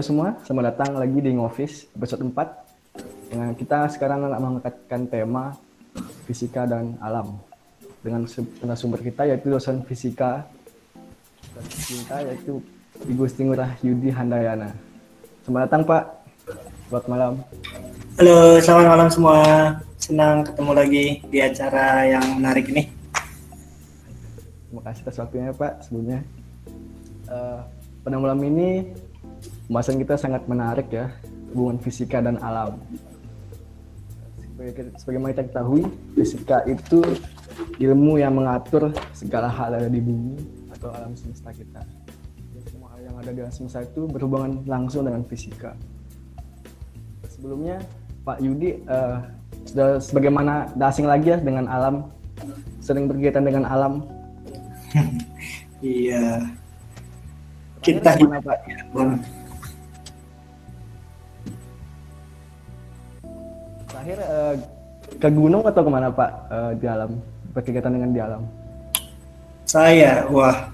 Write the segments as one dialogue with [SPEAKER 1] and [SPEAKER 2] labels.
[SPEAKER 1] Halo semua, selamat datang lagi di Ngofis episode 4. Nah, kita sekarang akan mengangkatkan tema fisika dan alam dengan sumber kita yaitu dosen fisika dan cinta yaitu Ibu Ngurah Yudi Handayana. Selamat datang Pak. Selamat malam.
[SPEAKER 2] Halo, selamat malam semua. Senang ketemu lagi di acara yang menarik ini.
[SPEAKER 1] Terima kasih atas waktunya Pak sebelumnya. Uh, pada malam ini pembahasan kita sangat menarik ya hubungan fisika dan alam. Sebagaimana kita ketahui, fisika itu ilmu yang mengatur segala hal yang ada di bumi atau alam semesta kita. Dan semua hal yang ada di alam semesta itu berhubungan langsung dengan fisika. Sebelumnya, Pak Yudi uh, sudah sebagaimana asing lagi ya dengan alam, sering berkaitan dengan alam.
[SPEAKER 2] iya. Kita gimana Pak?
[SPEAKER 1] Terakhir uh, ke gunung atau ke mana Pak uh, di alam? Berkegiatan dengan di alam?
[SPEAKER 2] Saya, wah,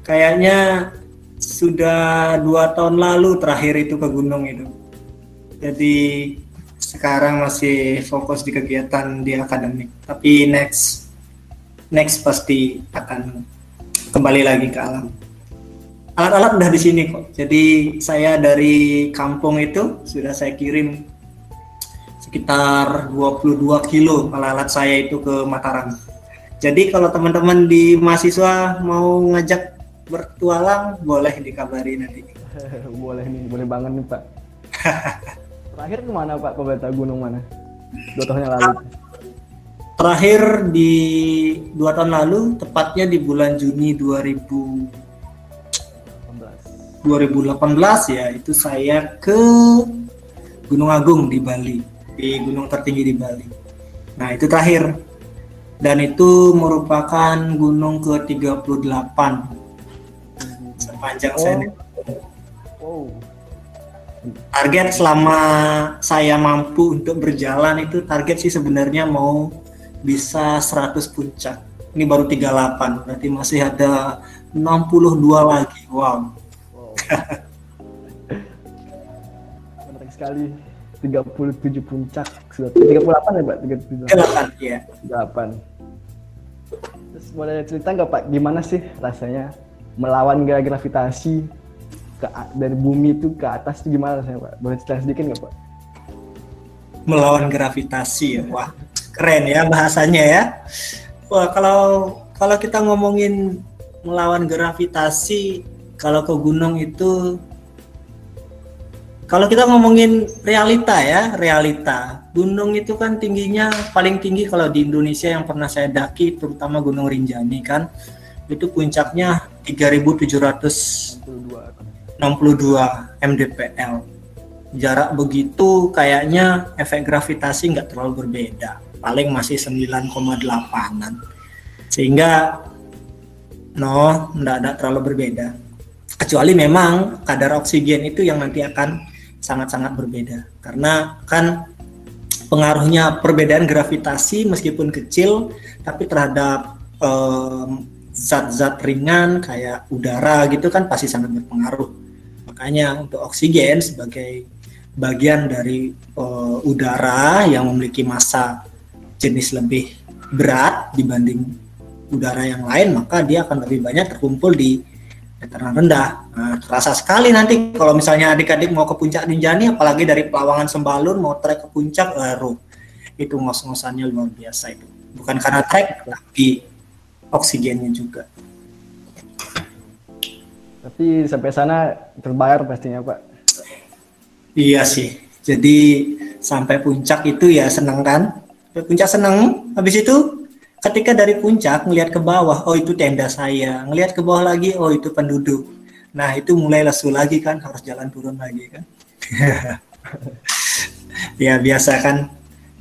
[SPEAKER 2] kayaknya sudah dua tahun lalu terakhir itu ke gunung itu. Jadi sekarang masih fokus di kegiatan di akademik. Tapi next, next pasti akan kembali lagi ke alam. Alat-alat udah di sini kok. Jadi saya dari kampung itu sudah saya kirim sekitar 22 kilo alat-alat saya itu ke Mataram. Jadi kalau teman-teman di mahasiswa mau ngajak bertualang boleh dikabari nanti.
[SPEAKER 1] boleh nih, boleh banget nih Pak. Terakhir ke mana Pak? Ke gunung mana? Dua tahun yang lalu.
[SPEAKER 2] Terakhir di dua tahun lalu, tepatnya di bulan Juni 2000 2018 ya, itu saya ke Gunung Agung di Bali di gunung tertinggi di Bali. Nah, itu terakhir. Dan itu merupakan gunung ke-38 sepanjang oh. saya. Oh. Target selama saya mampu untuk berjalan itu target sih sebenarnya mau bisa 100 puncak. Ini baru 38, berarti masih ada 62 lagi. Wow. wow.
[SPEAKER 1] Menarik sekali. 37 puncak sudah 38 ya Pak?
[SPEAKER 2] 37 38 iya.
[SPEAKER 1] 8 terus boleh cerita nggak Pak? Gimana sih rasanya melawan gravitasi ke dari bumi itu ke atas itu gimana rasanya Pak? Boleh cerita sedikit nggak Pak?
[SPEAKER 2] Melawan gravitasi ya? Wah keren ya bahasanya ya. Wah kalau kalau kita ngomongin melawan gravitasi kalau ke gunung itu kalau kita ngomongin realita ya, realita. Gunung itu kan tingginya paling tinggi kalau di Indonesia yang pernah saya daki, terutama Gunung Rinjani kan, itu puncaknya 3.762 mdpl. Jarak begitu kayaknya efek gravitasi nggak terlalu berbeda, paling masih 9,8an. Sehingga no, nggak ada terlalu berbeda. Kecuali memang kadar oksigen itu yang nanti akan sangat-sangat berbeda. Karena kan pengaruhnya perbedaan gravitasi meskipun kecil tapi terhadap zat-zat um, ringan kayak udara gitu kan pasti sangat berpengaruh. Makanya untuk oksigen sebagai bagian dari uh, udara yang memiliki massa jenis lebih berat dibanding udara yang lain maka dia akan lebih banyak terkumpul di dataran rendah. Nah, terasa sekali nanti kalau misalnya adik-adik mau ke puncak Ninjani, apalagi dari Pelawangan Sembalun mau trek ke puncak, baru itu ngos-ngosannya luar biasa itu. Bukan karena trek, tapi oksigennya juga.
[SPEAKER 1] Tapi sampai sana terbayar pastinya Pak.
[SPEAKER 2] Iya sih. Jadi sampai puncak itu ya senang kan? puncak senang. Habis itu ketika dari puncak ngelihat ke bawah, oh itu tenda saya, ngelihat ke bawah lagi, oh itu penduduk. Nah itu mulai lesu lagi kan, harus jalan turun lagi kan. ya biasa kan.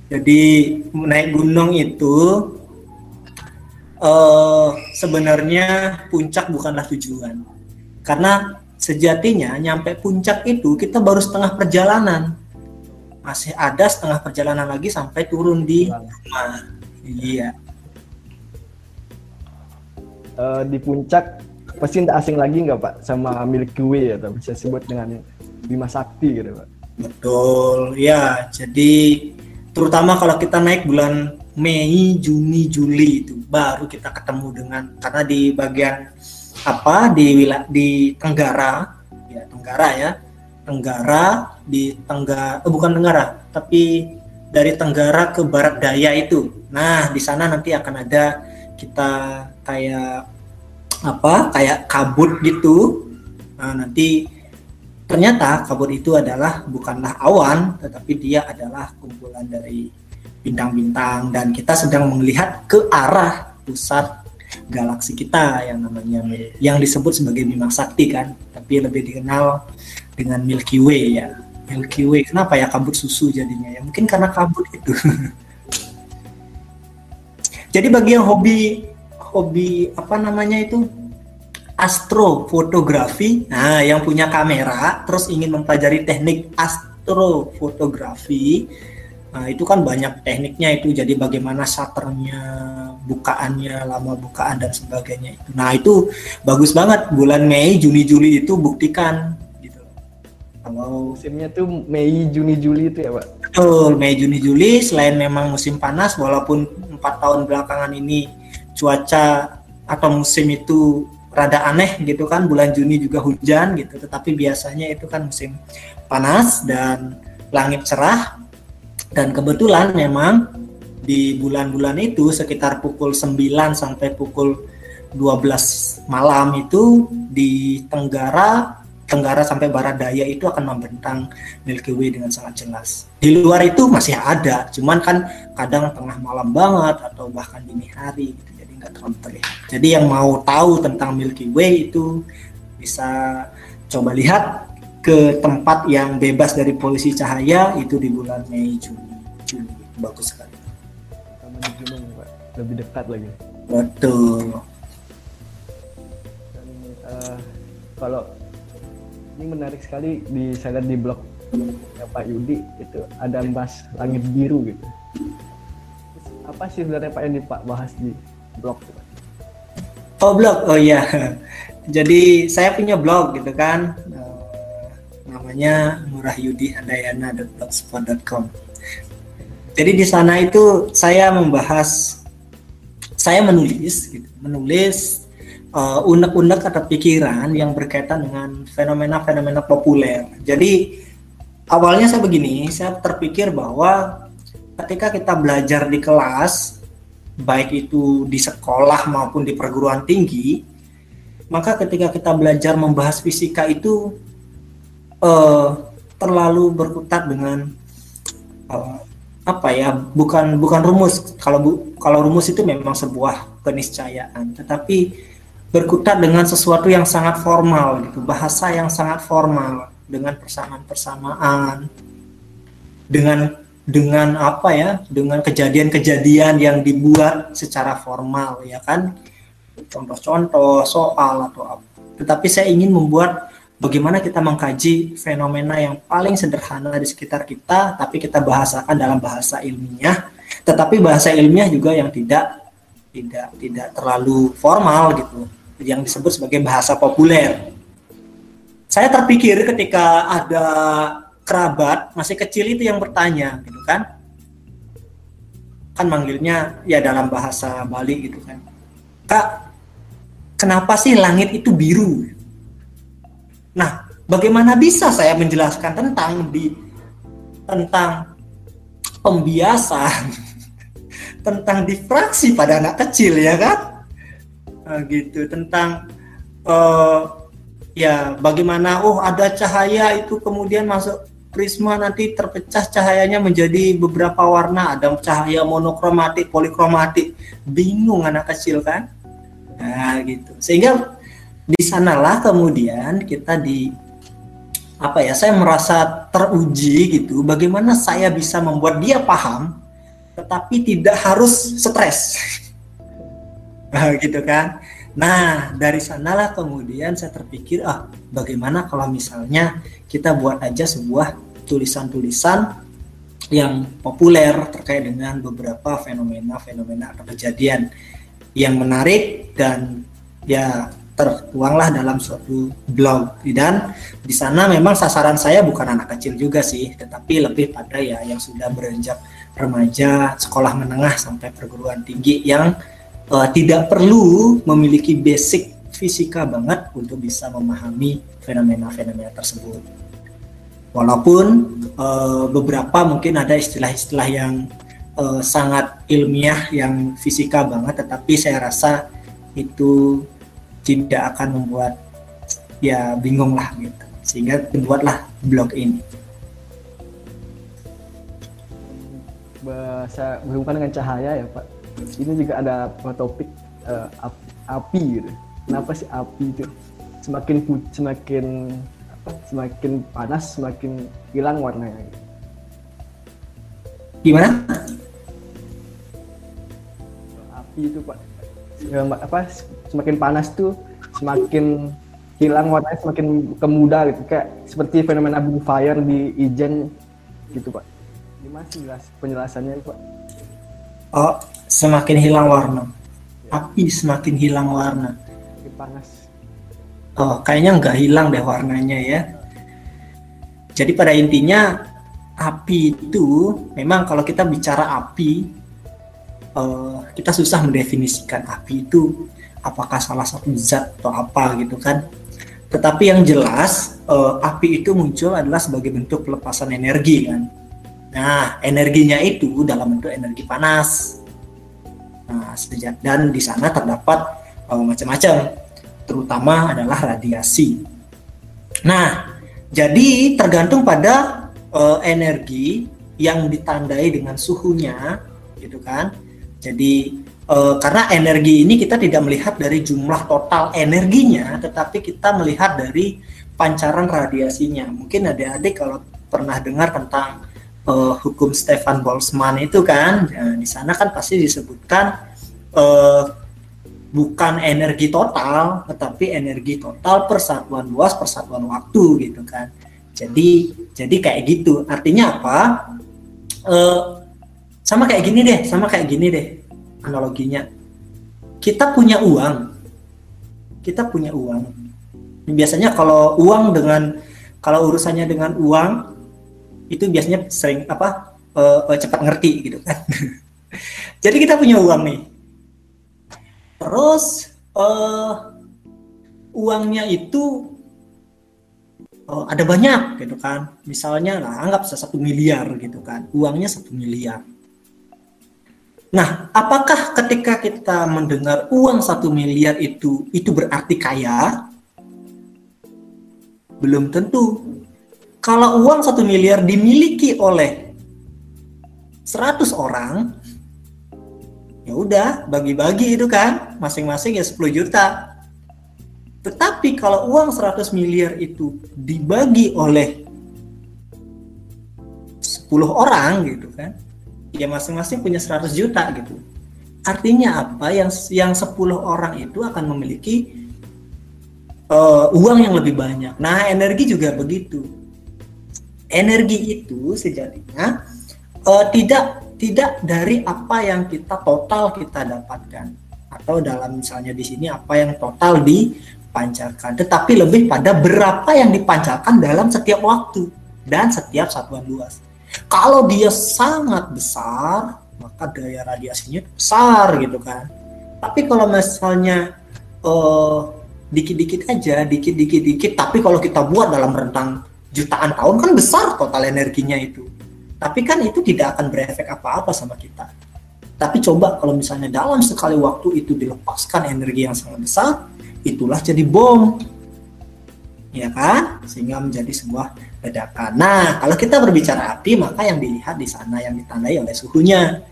[SPEAKER 2] Jadi naik gunung itu uh, sebenarnya puncak bukanlah tujuan, karena sejatinya nyampe puncak itu kita baru setengah perjalanan, masih ada setengah perjalanan lagi sampai turun di rumah. Iya
[SPEAKER 1] uh, di puncak pasti tidak asing lagi nggak pak sama Milky Way atau bisa sebut dengan Bima Sakti gitu Pak.
[SPEAKER 2] Betul, ya. Jadi terutama kalau kita naik bulan Mei, Juni, Juli itu baru kita ketemu dengan karena di bagian apa di wilayah di Tenggara, ya Tenggara ya, Tenggara di Tenggara, eh, bukan Tenggara, tapi dari Tenggara ke Barat Daya itu. Nah di sana nanti akan ada kita kayak apa, kayak kabut gitu. Nah nanti ternyata kabut itu adalah bukanlah awan, tetapi dia adalah kumpulan dari bintang-bintang. Dan kita sedang melihat ke arah pusat galaksi kita yang namanya yang disebut sebagai Bima Sakti kan? Tapi lebih dikenal dengan Milky Way ya. Milky Way. Kenapa ya kabut susu jadinya ya? Mungkin karena kabut itu. Jadi bagi yang hobi hobi apa namanya itu astrofotografi nah yang punya kamera terus ingin mempelajari teknik astrofotografi Nah, itu kan banyak tekniknya itu jadi bagaimana shutternya, bukaannya, lama bukaan dan sebagainya itu. Nah, itu bagus banget bulan Mei, Juni, Juli itu buktikan gitu.
[SPEAKER 1] Kalau musimnya tuh Mei, Juni, Juli itu ya, Pak.
[SPEAKER 2] Betul, Mei, Juni, Juli selain memang musim panas walaupun empat tahun belakangan ini cuaca atau musim itu rada aneh gitu kan bulan Juni juga hujan gitu tetapi biasanya itu kan musim panas dan langit cerah dan kebetulan memang di bulan-bulan itu sekitar pukul 9 sampai pukul 12 malam itu di Tenggara Tenggara sampai Barat Daya itu akan membentang Milky Way dengan sangat jelas. Di luar itu masih ada, cuman kan kadang tengah malam banget atau bahkan dini hari gitu, nggak terlalu terlihat. Jadi yang mau tahu tentang Milky Way itu bisa coba lihat ke tempat yang bebas dari polusi cahaya itu di bulan Mei Juni. Juni bagus sekali.
[SPEAKER 1] Sama di gunung pak. Lebih dekat lagi.
[SPEAKER 2] Betul.
[SPEAKER 1] Dan, uh, kalau ini menarik sekali di saya lihat di blog ya Pak Yudi itu ada bahas langit biru gitu. Apa sih sebenarnya Pak yang Pak bahas di blog
[SPEAKER 2] Oh blog, oh iya. Jadi saya punya blog gitu kan namanya murahyudihandayana.blogspot.com. Jadi di sana itu saya membahas, saya menulis, gitu, menulis uh, unek-unek atau pikiran yang berkaitan dengan fenomena-fenomena populer. Jadi awalnya saya begini, saya terpikir bahwa ketika kita belajar di kelas, baik itu di sekolah maupun di perguruan tinggi, maka ketika kita belajar membahas fisika itu uh, terlalu berkutat dengan uh, apa ya bukan bukan rumus. Kalau bu, kalau rumus itu memang sebuah keniscayaan tetapi berkutat dengan sesuatu yang sangat formal gitu bahasa yang sangat formal dengan persamaan-persamaan dengan dengan apa ya dengan kejadian-kejadian yang dibuat secara formal ya kan? Contoh-contoh soal atau apa. Tetapi saya ingin membuat bagaimana kita mengkaji fenomena yang paling sederhana di sekitar kita, tapi kita bahasakan dalam bahasa ilmiah, tetapi bahasa ilmiah juga yang tidak tidak tidak terlalu formal gitu, yang disebut sebagai bahasa populer. Saya terpikir ketika ada kerabat masih kecil itu yang bertanya, gitu kan? Kan manggilnya ya dalam bahasa Bali gitu kan. Kak, kenapa sih langit itu biru? Nah, bagaimana bisa saya menjelaskan tentang di tentang pembiasan tentang difraksi pada anak kecil ya kan? Nah, gitu tentang uh, ya bagaimana oh ada cahaya itu kemudian masuk prisma nanti terpecah cahayanya menjadi beberapa warna. Ada cahaya monokromatik polikromatik. Bingung anak kecil kan? Nah gitu. Sehingga di sanalah kemudian kita di apa ya saya merasa teruji gitu bagaimana saya bisa membuat dia paham tetapi tidak harus stres. Nah, gitu kan nah dari sanalah kemudian saya terpikir ah bagaimana kalau misalnya kita buat aja sebuah tulisan-tulisan yang populer terkait dengan beberapa fenomena-fenomena atau kejadian yang menarik dan ya tertuanglah dalam suatu blog. Dan di sana memang sasaran saya bukan anak kecil juga sih tetapi lebih pada ya yang sudah beranjak remaja sekolah menengah sampai perguruan tinggi yang uh, tidak perlu memiliki basic fisika banget untuk bisa memahami fenomena-fenomena tersebut. Walaupun uh, beberapa mungkin ada istilah-istilah yang uh, sangat ilmiah yang fisika banget tetapi saya rasa itu tidak akan membuat ya bingung lah gitu. Sehingga dibuatlah blog ini.
[SPEAKER 1] Bahasa berhubungan dengan cahaya ya pak ini juga ada topik uh, api gitu. Kenapa sih api itu semakin semakin apa semakin panas semakin hilang warnanya
[SPEAKER 2] gimana?
[SPEAKER 1] Api itu pak apa semakin panas tuh semakin hilang warnanya semakin kemuda gitu. Kayak seperti fenomena fire di Ijen gitu pak. Gimana sih jelas penjelasannya pak?
[SPEAKER 2] Oh semakin hilang warna api semakin hilang warna
[SPEAKER 1] panas
[SPEAKER 2] oh kayaknya nggak hilang deh warnanya ya jadi pada intinya api itu memang kalau kita bicara api uh, kita susah mendefinisikan api itu apakah salah satu zat atau apa gitu kan. Tetapi yang jelas uh, api itu muncul adalah sebagai bentuk pelepasan energi kan. Nah, energinya itu dalam bentuk energi panas. Nah, sejak dan di sana terdapat uh, macam-macam, terutama adalah radiasi. Nah, jadi tergantung pada uh, energi yang ditandai dengan suhunya, gitu kan. Jadi Uh, karena energi ini kita tidak melihat dari jumlah total energinya, tetapi kita melihat dari pancaran radiasinya. Mungkin adik-adik kalau pernah dengar tentang uh, hukum Stefan Boltzmann itu kan, ya, di sana kan pasti disebutkan uh, bukan energi total, tetapi energi total persatuan luas persatuan waktu gitu kan. Jadi jadi kayak gitu. Artinya apa? Uh, sama kayak gini deh, sama kayak gini deh analoginya kita punya uang kita punya uang biasanya kalau uang dengan kalau urusannya dengan uang itu biasanya sering apa uh, cepat ngerti gitu kan. Jadi kita punya uang nih. Terus uh, uangnya itu uh, ada banyak gitu kan. Misalnya lah anggap satu miliar gitu kan. Uangnya satu miliar. Nah, apakah ketika kita mendengar uang satu miliar itu itu berarti kaya? Belum tentu. Kalau uang satu miliar dimiliki oleh 100 orang, ya udah bagi-bagi itu kan, masing-masing ya 10 juta. Tetapi kalau uang 100 miliar itu dibagi oleh 10 orang gitu kan, ya masing-masing punya 100 juta gitu. Artinya apa? Yang yang 10 orang itu akan memiliki uh, uang yang lebih banyak. Nah, energi juga begitu. Energi itu sejatinya uh, tidak tidak dari apa yang kita total kita dapatkan atau dalam misalnya di sini apa yang total dipancarkan, tetapi lebih pada berapa yang dipancarkan dalam setiap waktu dan setiap satuan luas. Kalau dia sangat besar, maka daya radiasinya besar gitu kan. Tapi kalau misalnya uh, dikit-dikit aja, dikit-dikit dikit, tapi kalau kita buat dalam rentang jutaan tahun kan besar total energinya itu. Tapi kan itu tidak akan berefek apa-apa sama kita. Tapi coba kalau misalnya dalam sekali waktu itu dilepaskan energi yang sangat besar, itulah jadi bom. Ya kan? Sehingga menjadi sebuah ledakan. Nah, kalau kita berbicara api, maka yang dilihat di sana yang ditandai oleh suhunya.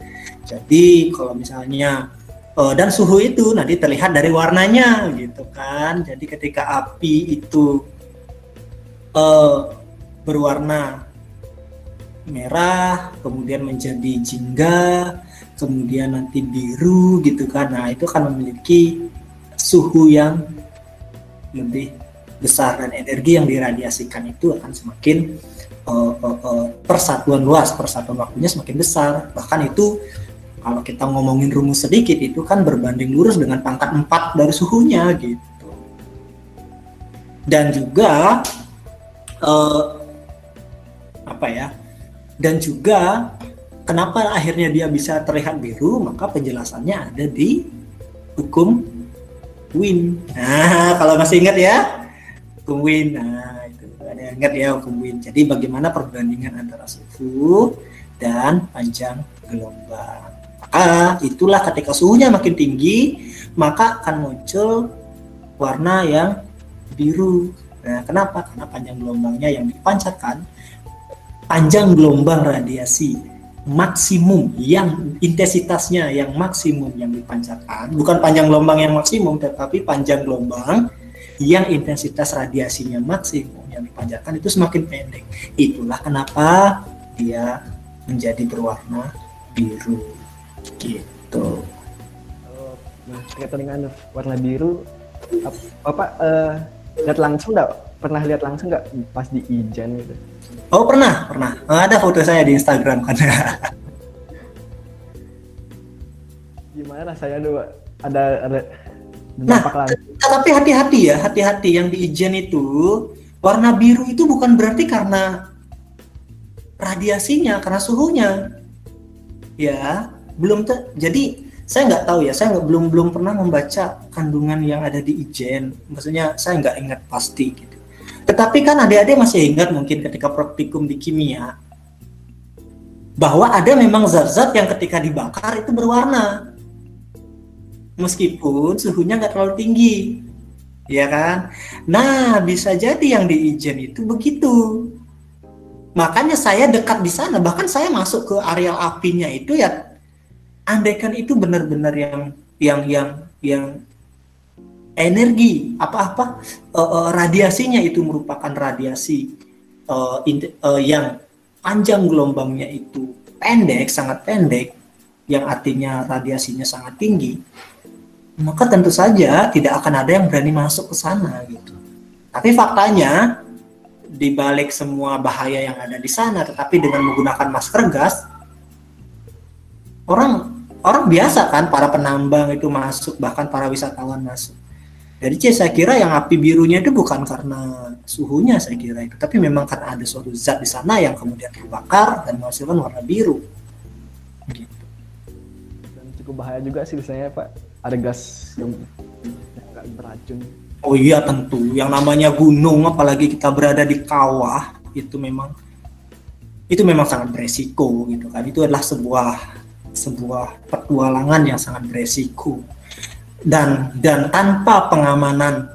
[SPEAKER 2] Jadi, kalau misalnya uh, dan suhu itu nanti terlihat dari warnanya, gitu kan. Jadi, ketika api itu uh, berwarna merah, kemudian menjadi jingga, kemudian nanti biru, gitu kan. Nah, itu akan memiliki suhu yang lebih besar dan energi yang diradiasikan itu akan semakin uh, uh, uh, persatuan luas, persatuan waktunya semakin besar. Bahkan itu kalau kita ngomongin rumus sedikit itu kan berbanding lurus dengan pangkat 4 dari suhunya gitu. dan juga uh, apa ya? Dan juga kenapa akhirnya dia bisa terlihat biru? Maka penjelasannya ada di hukum Win. Nah kalau masih ingat ya hukum Win. Nah itu ada yang ingat ya hukum Win. Jadi bagaimana perbandingan antara suhu dan panjang gelombang? Maka itulah ketika suhunya makin tinggi maka akan muncul warna yang biru Nah, kenapa? Karena panjang gelombangnya yang dipancarkan panjang gelombang radiasi maksimum yang intensitasnya yang maksimum yang dipancarkan bukan panjang gelombang yang maksimum tetapi panjang gelombang yang intensitas radiasinya maksimum yang dipancarkan itu semakin pendek. Itulah kenapa dia menjadi berwarna biru. Gitu.
[SPEAKER 1] Nah terkait dengan warna biru bapak uh, lihat langsung nggak? Pernah lihat langsung nggak? Pas di Ijen gitu.
[SPEAKER 2] Oh pernah pernah. Ada foto saya di Instagram kan.
[SPEAKER 1] Gimana rasanya dulu ada ada
[SPEAKER 2] nah, langsung. tapi hati-hati ya hati-hati. Yang di Ijen itu warna biru itu bukan berarti karena radiasinya karena suhunya. Ya belum te jadi saya nggak tahu ya saya nggak belum belum pernah membaca kandungan yang ada di ijen. Maksudnya saya nggak ingat pasti gitu. Tetapi kan adik-adik masih ingat mungkin ketika praktikum di kimia bahwa ada memang zat-zat yang ketika dibakar itu berwarna. Meskipun suhunya nggak terlalu tinggi ya kan? Nah bisa jadi yang di ijen itu begitu. Makanya saya dekat di sana bahkan saya masuk ke areal apinya itu ya andaikan itu benar-benar yang yang yang yang energi apa-apa uh, uh, radiasinya itu merupakan radiasi uh, in, uh, yang panjang gelombangnya itu pendek sangat pendek yang artinya radiasinya sangat tinggi maka tentu saja tidak akan ada yang berani masuk ke sana gitu. Tapi faktanya di balik semua bahaya yang ada di sana tetapi dengan menggunakan masker gas orang orang biasa kan para penambang itu masuk bahkan para wisatawan masuk. Jadi saya kira yang api birunya itu bukan karena suhunya saya kira itu tapi memang karena ada suatu zat di sana yang kemudian terbakar dan menghasilkan warna biru.
[SPEAKER 1] Gitu. Dan cukup bahaya juga sih biasanya pak. Ada gas yang nggak beracun.
[SPEAKER 2] Oh iya tentu. Yang namanya gunung apalagi kita berada di kawah itu memang itu memang sangat beresiko gitu kan. Itu adalah sebuah sebuah petualangan yang sangat beresiko. Dan dan tanpa pengamanan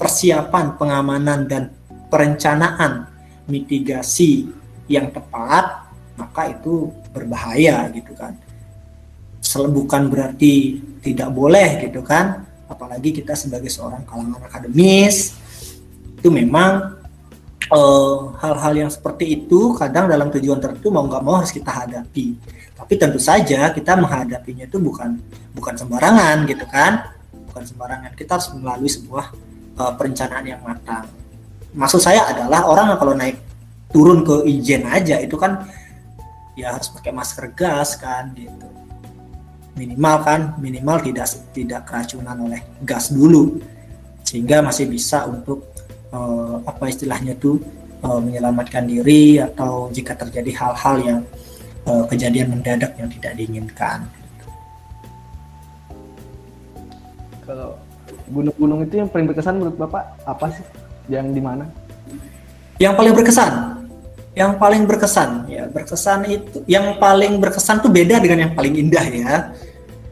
[SPEAKER 2] persiapan pengamanan dan perencanaan mitigasi yang tepat maka itu berbahaya gitu kan. Bukan berarti tidak boleh gitu kan. Apalagi kita sebagai seorang kalangan akademis itu memang hal-hal uh, yang seperti itu kadang dalam tujuan tertentu mau nggak mau harus kita hadapi tapi tentu saja kita menghadapinya itu bukan bukan sembarangan gitu kan. Bukan sembarangan. Kita harus melalui sebuah uh, perencanaan yang matang. Maksud saya adalah orang kalau naik turun ke ijen aja itu kan ya harus pakai masker gas kan gitu. Minimal kan, minimal tidak tidak keracunan oleh gas dulu. Sehingga masih bisa untuk uh, apa istilahnya tuh uh, menyelamatkan diri atau jika terjadi hal-hal yang uh, kejadian mendadak yang tidak diinginkan.
[SPEAKER 1] Kalau gunung-gunung itu yang paling berkesan menurut Bapak apa sih? Yang di mana?
[SPEAKER 2] Yang paling berkesan. Yang paling berkesan ya, berkesan itu yang paling berkesan tuh beda dengan yang paling indah ya.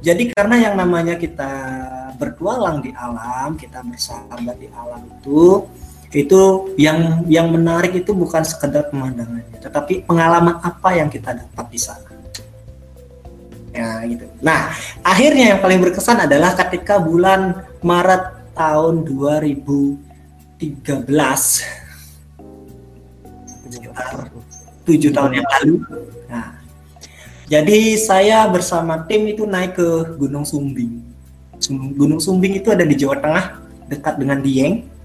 [SPEAKER 2] Jadi karena yang namanya kita bertualang di alam, kita bersahabat di alam itu itu yang yang menarik itu bukan sekedar pemandangannya tetapi pengalaman apa yang kita dapat di sana. Ya gitu. Nah akhirnya yang paling berkesan adalah ketika bulan Maret tahun 2013 sekitar tujuh tahun yang lalu. Nah jadi saya bersama tim itu naik ke Gunung Sumbing. Gunung Sumbing itu ada di Jawa Tengah dekat dengan Dieng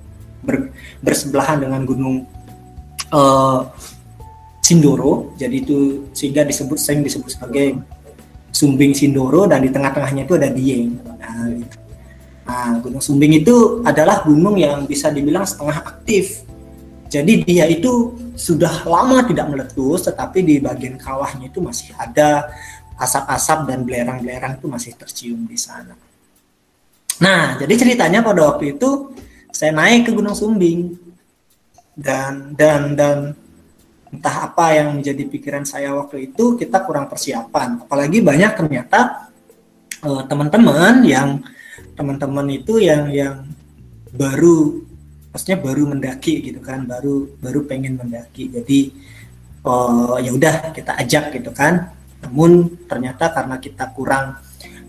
[SPEAKER 2] ber, bersebelahan dengan gunung uh, Sindoro jadi itu sehingga disebut sering disebut sebagai Sumbing Sindoro dan di tengah-tengahnya itu ada Dieng nah, gitu. Nah, Gunung Sumbing itu adalah gunung yang bisa dibilang setengah aktif. Jadi dia itu sudah lama tidak meletus, tetapi di bagian kawahnya itu masih ada asap-asap dan belerang-belerang itu masih tercium di sana. Nah, jadi ceritanya pada waktu itu saya naik ke Gunung Sumbing. Dan dan dan entah apa yang menjadi pikiran saya waktu itu kita kurang persiapan. Apalagi banyak ternyata uh, teman-teman yang teman-teman itu yang yang baru maksudnya baru mendaki gitu kan baru baru pengen mendaki. Jadi uh, ya udah kita ajak gitu kan. Namun ternyata karena kita kurang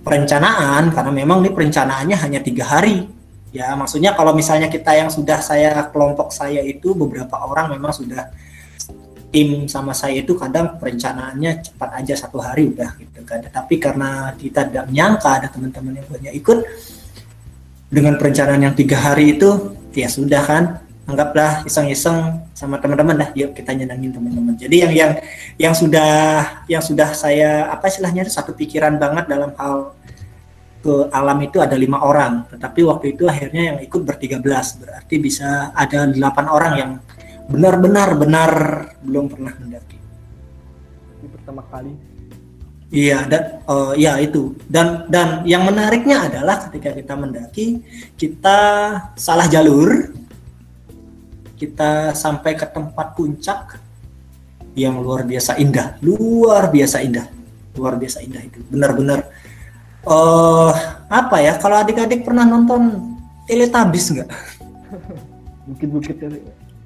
[SPEAKER 2] perencanaan karena memang ini perencanaannya hanya tiga hari ya maksudnya kalau misalnya kita yang sudah saya kelompok saya itu beberapa orang memang sudah tim sama saya itu kadang perencanaannya cepat aja satu hari udah gitu kan. Tapi karena kita tidak menyangka ada teman-teman yang banyak ikut dengan perencanaan yang tiga hari itu ya sudah kan. Anggaplah iseng-iseng sama teman-teman dah yuk kita nyenangin teman-teman. Jadi yang yang yang sudah yang sudah saya apa istilahnya satu pikiran banget dalam hal ke alam itu ada lima orang tetapi waktu itu akhirnya yang ikut bertiga belas berarti bisa ada delapan orang yang benar-benar benar belum pernah mendaki.
[SPEAKER 1] Ini pertama kali.
[SPEAKER 2] Iya dan uh, ya itu dan dan yang menariknya adalah ketika kita mendaki kita salah jalur kita sampai ke tempat puncak yang luar biasa indah luar biasa indah luar biasa indah itu benar-benar uh, apa ya kalau adik-adik pernah nonton Teletubbies nggak?
[SPEAKER 1] Bukit-bukit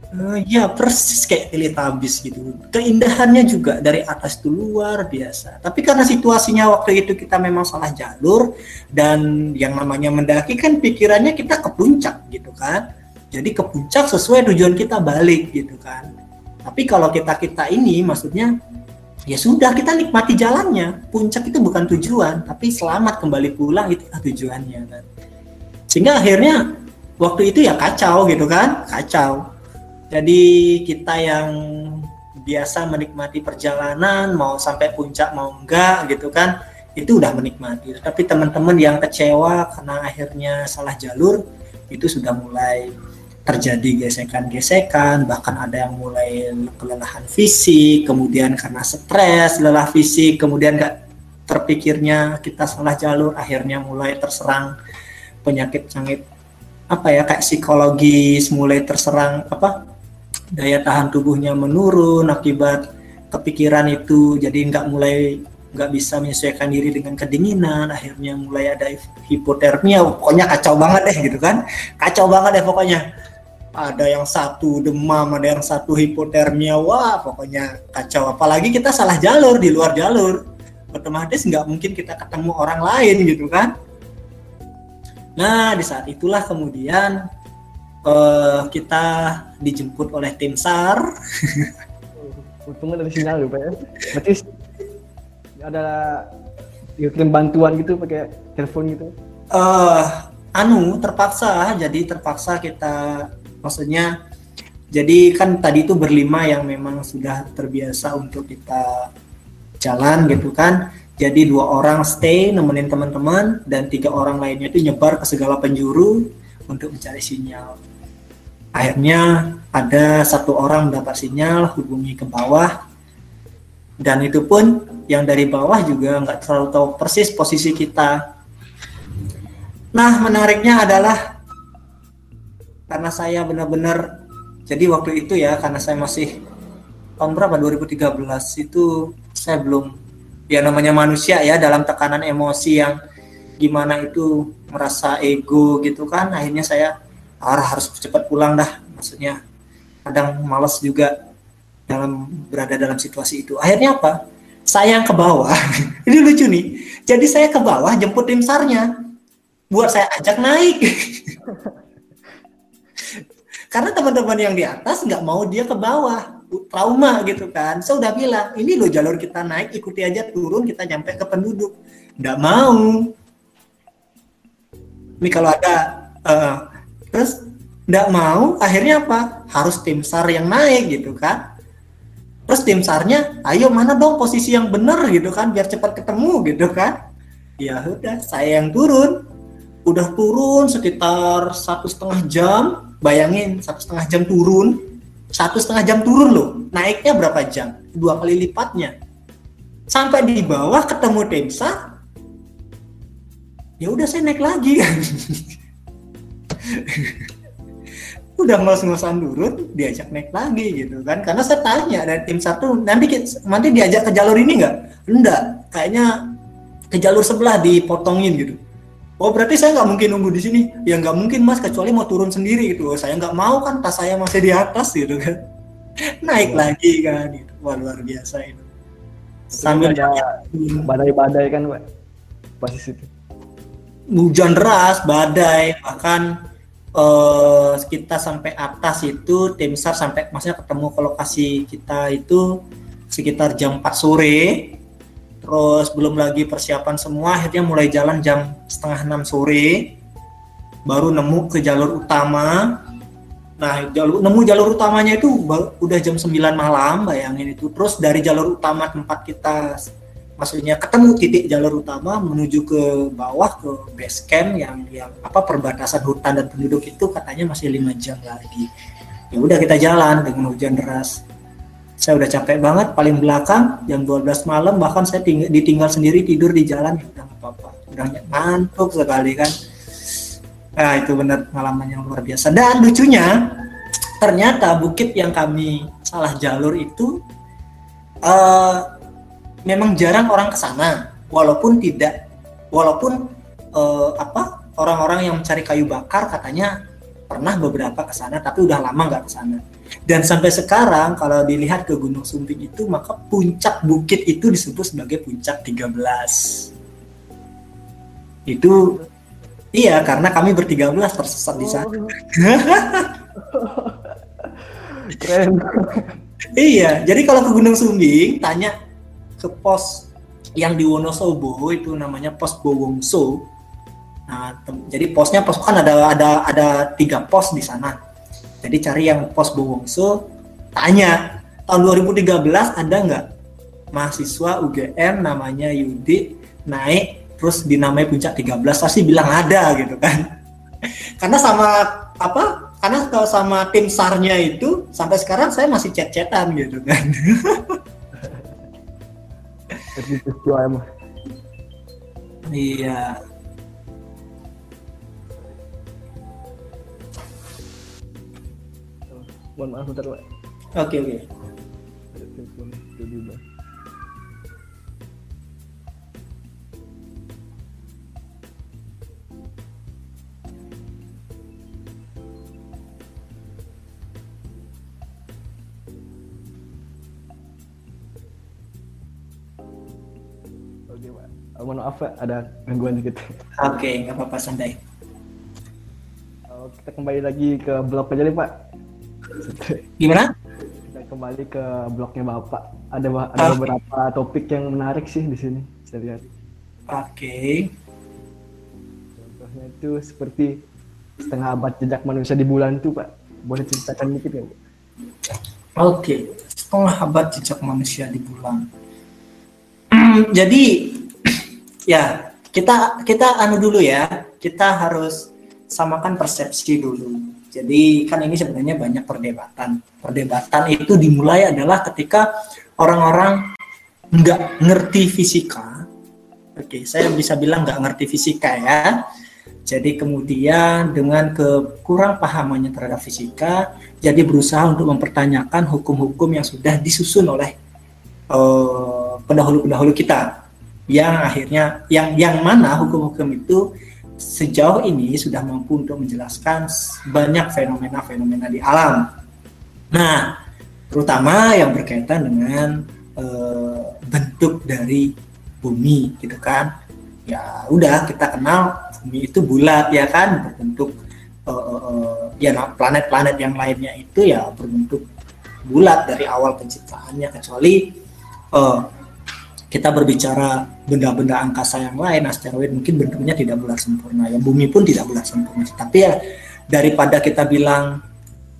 [SPEAKER 2] Uh, ya persis kayak Teletubbies gitu. Keindahannya juga dari atas itu luar biasa. Tapi karena situasinya waktu itu kita memang salah jalur dan yang namanya mendaki kan pikirannya kita ke puncak gitu kan. Jadi ke puncak sesuai tujuan kita balik gitu kan. Tapi kalau kita kita ini maksudnya ya sudah kita nikmati jalannya. Puncak itu bukan tujuan, tapi selamat kembali pulang itu tujuannya kan. Sehingga akhirnya waktu itu ya kacau gitu kan, kacau jadi kita yang biasa menikmati perjalanan, mau sampai puncak mau enggak gitu kan, itu udah menikmati. Tapi teman-teman yang kecewa karena akhirnya salah jalur, itu sudah mulai terjadi gesekan-gesekan, bahkan ada yang mulai kelelahan fisik, kemudian karena stres, lelah fisik, kemudian enggak terpikirnya kita salah jalur, akhirnya mulai terserang penyakit cangit. Apa ya kayak psikologis mulai terserang apa daya tahan tubuhnya menurun akibat kepikiran itu jadi nggak mulai nggak bisa menyesuaikan diri dengan kedinginan akhirnya mulai ada hipotermia. Pokoknya kacau banget deh gitu kan. Kacau banget deh pokoknya ada yang satu demam ada yang satu hipotermia wah pokoknya kacau apalagi kita salah jalur di luar jalur otomatis nggak mungkin kita ketemu orang lain gitu kan nah di saat itulah kemudian uh, kita dijemput oleh tim SAR.
[SPEAKER 1] Untungnya dari sinyal ya Pak ya. Berarti ada kirim bantuan gitu pakai telepon gitu?
[SPEAKER 2] Uh, anu terpaksa, jadi terpaksa kita maksudnya jadi kan tadi itu berlima yang memang sudah terbiasa untuk kita jalan gitu kan. Jadi dua orang stay nemenin teman-teman dan tiga orang lainnya itu nyebar ke segala penjuru untuk mencari sinyal. Akhirnya ada satu orang mendapat sinyal hubungi ke bawah. Dan itu pun yang dari bawah juga nggak terlalu tahu persis posisi kita. Nah menariknya adalah karena saya benar-benar jadi waktu itu ya karena saya masih tahun berapa? 2013 itu saya belum ya namanya manusia ya dalam tekanan emosi yang gimana itu merasa ego gitu kan. Akhirnya saya arah harus cepat pulang dah. Maksudnya kadang malas juga dalam berada dalam situasi itu. Akhirnya apa? Saya yang ke bawah. Ini lucu nih. Jadi saya ke bawah jemput tim sarnya buat saya ajak naik karena teman-teman yang di atas nggak mau dia ke bawah. Trauma gitu kan. Saya udah bilang ini loh jalur kita naik ikuti aja turun kita nyampe ke penduduk. Nggak mau. Ini kalau ada uh, terus nggak mau akhirnya apa? Harus tim sar yang naik gitu kan. Terus tim sarnya ayo mana dong posisi yang benar gitu kan biar cepat ketemu gitu kan. Ya udah saya yang turun udah turun sekitar satu setengah jam bayangin satu setengah jam turun satu setengah jam turun loh naiknya berapa jam? Dua kali lipatnya. Sampai di bawah ketemu tim sar ya udah saya naik lagi. Udah ngos-ngosan turun diajak naik lagi gitu kan. Karena saya tanya dari tim satu nanti nanti diajak ke jalur ini nggak? Enggak kayaknya ke jalur sebelah dipotongin gitu oh berarti saya nggak mungkin nunggu di sini. Ya nggak mungkin mas kecuali mau turun sendiri gitu. Oh, saya nggak mau kan tas saya masih di atas gitu kan. Naik oh. lagi kan gitu. wah luar biasa itu.
[SPEAKER 1] Sambil ada badai-badai kan pak? Posisi itu
[SPEAKER 2] hujan deras badai. Bahkan uh, kita sampai atas itu tim SAR sampai maksudnya ketemu ke lokasi kita itu sekitar jam 4 sore terus belum lagi persiapan semua akhirnya mulai jalan jam setengah enam sore baru nemu ke jalur utama. Nah jalur nemu jalur utamanya itu udah jam 9 malam bayangin itu. Terus dari jalur utama tempat kita maksudnya ketemu titik jalur utama menuju ke bawah ke base camp yang yang apa perbatasan hutan dan penduduk itu katanya masih lima jam lagi. Ya udah kita jalan dengan hujan deras saya udah capek banget paling belakang jam 12 malam bahkan saya ting ditinggal sendiri tidur di jalan ya udah apa-apa. Udah ngantuk sekali kan. Nah itu benar pengalaman yang luar biasa. Dan lucunya ternyata bukit yang kami salah jalur itu uh, memang jarang orang ke sana. Walaupun tidak walaupun uh, apa orang-orang yang mencari kayu bakar katanya pernah beberapa ke sana tapi udah lama nggak ke sana dan sampai sekarang kalau dilihat ke Gunung Sumbing itu maka puncak bukit itu disebut sebagai puncak 13 itu iya karena kami bertiga belas tersesat di sana oh. keren iya jadi kalau ke Gunung Sumbing tanya ke pos yang di Wonosobo itu namanya pos Bowongso. Nah, jadi posnya pos kan ada ada ada tiga pos di sana. Jadi cari yang pos Bowongso, tanya tahun 2013 ada nggak mahasiswa UGM namanya Yudi naik terus dinamai puncak 13 pasti bilang ada gitu kan. Karena sama apa? Karena kalau sama tim sarnya itu sampai sekarang saya masih chat-chatan gitu kan. iya
[SPEAKER 1] mohon maaf bentar
[SPEAKER 2] pak oke oke
[SPEAKER 1] mohon maaf Pak, ada gangguan dikit.
[SPEAKER 2] Oke, okay, nggak apa-apa santai.
[SPEAKER 1] Kita kembali lagi ke blog aja nih Pak.
[SPEAKER 2] Gimana?
[SPEAKER 1] Kita kembali ke blognya Bapak. Ada ada okay. beberapa topik yang menarik sih di sini. Saya lihat.
[SPEAKER 2] Oke. Okay.
[SPEAKER 1] Contohnya itu seperti setengah abad jejak manusia di bulan tuh Pak. Boleh ceritakan dikit nggak? Oke,
[SPEAKER 2] okay. setengah abad jejak manusia di bulan. Jadi ya kita kita anu dulu ya kita harus samakan persepsi dulu jadi kan ini sebenarnya banyak perdebatan. Perdebatan itu dimulai adalah ketika orang-orang nggak ngerti fisika. Oke saya bisa bilang nggak ngerti fisika ya. Jadi kemudian dengan kekurang pahamannya terhadap fisika jadi berusaha untuk mempertanyakan hukum-hukum yang sudah disusun oleh uh, pendahulu-pendahulu kita. Yang akhirnya yang yang mana hukum-hukum itu sejauh ini sudah mampu untuk menjelaskan banyak fenomena-fenomena di alam. Nah, terutama yang berkaitan dengan e, bentuk dari bumi, gitu kan? Ya udah kita kenal bumi itu bulat ya kan, berbentuk e, e, ya planet-planet yang lainnya itu ya berbentuk bulat dari awal penciptaannya kecuali e, kita berbicara benda-benda angkasa yang lain, asteroid mungkin bentuknya tidak bulat sempurna, ya bumi pun tidak bulat sempurna. Tapi ya daripada kita bilang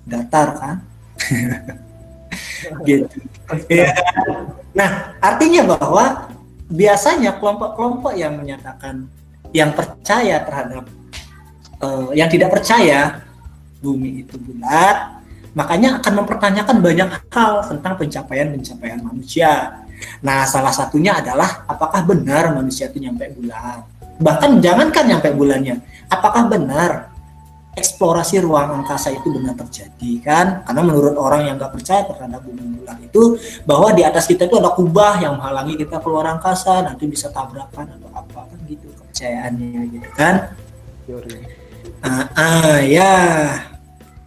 [SPEAKER 2] datar kan, gitu. Ya. Nah, artinya bahwa biasanya kelompok-kelompok yang menyatakan yang percaya terhadap uh, yang tidak percaya bumi itu bulat, makanya akan mempertanyakan banyak hal tentang pencapaian-pencapaian manusia. Nah, salah satunya adalah apakah benar manusia itu nyampe bulan? Bahkan jangankan nyampe bulannya, apakah benar eksplorasi ruang angkasa itu benar terjadi kan? Karena menurut orang yang nggak percaya terhadap bumi bulan itu bahwa di atas kita itu ada kubah yang menghalangi kita keluar angkasa, nanti bisa tabrakan atau apa kan gitu kepercayaannya gitu kan? Ah, ah ya,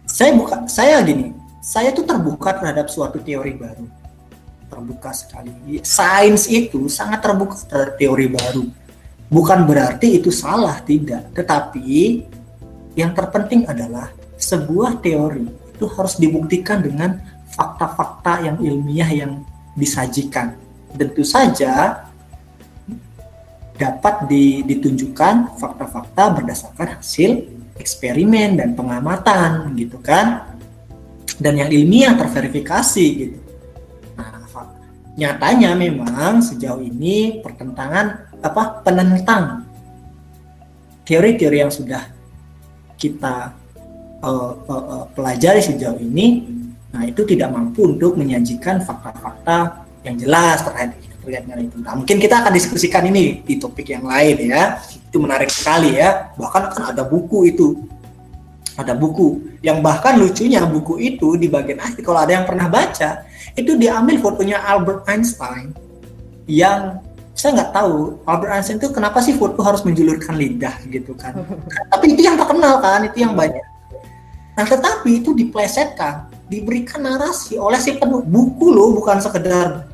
[SPEAKER 2] saya buka, saya gini, saya tuh terbuka terhadap suatu teori baru, terbuka sekali. Sains itu sangat terbuka terhadap teori baru. Bukan berarti itu salah, tidak. Tetapi yang terpenting adalah sebuah teori itu harus dibuktikan dengan fakta-fakta yang ilmiah yang disajikan. Tentu saja dapat ditunjukkan fakta-fakta berdasarkan hasil eksperimen dan pengamatan gitu kan dan yang ilmiah terverifikasi gitu. Nyatanya memang sejauh ini pertentangan apa penentang teori-teori yang sudah kita uh, uh, uh, pelajari sejauh ini, nah itu tidak mampu untuk menyajikan fakta-fakta yang jelas terkait terkait dengan itu. Nah, mungkin kita akan diskusikan ini di topik yang lain ya. Itu menarik sekali ya. Bahkan kan ada buku itu. Ada buku. Yang bahkan lucunya buku itu di bagian akhir kalau ada yang pernah baca itu diambil fotonya Albert Einstein. Yang saya nggak tahu Albert Einstein itu kenapa sih foto harus menjulurkan lidah gitu kan? Tapi itu yang terkenal kan itu yang banyak. Nah tetapi itu diplesetkan diberikan narasi oleh si penulis buku loh bukan sekedar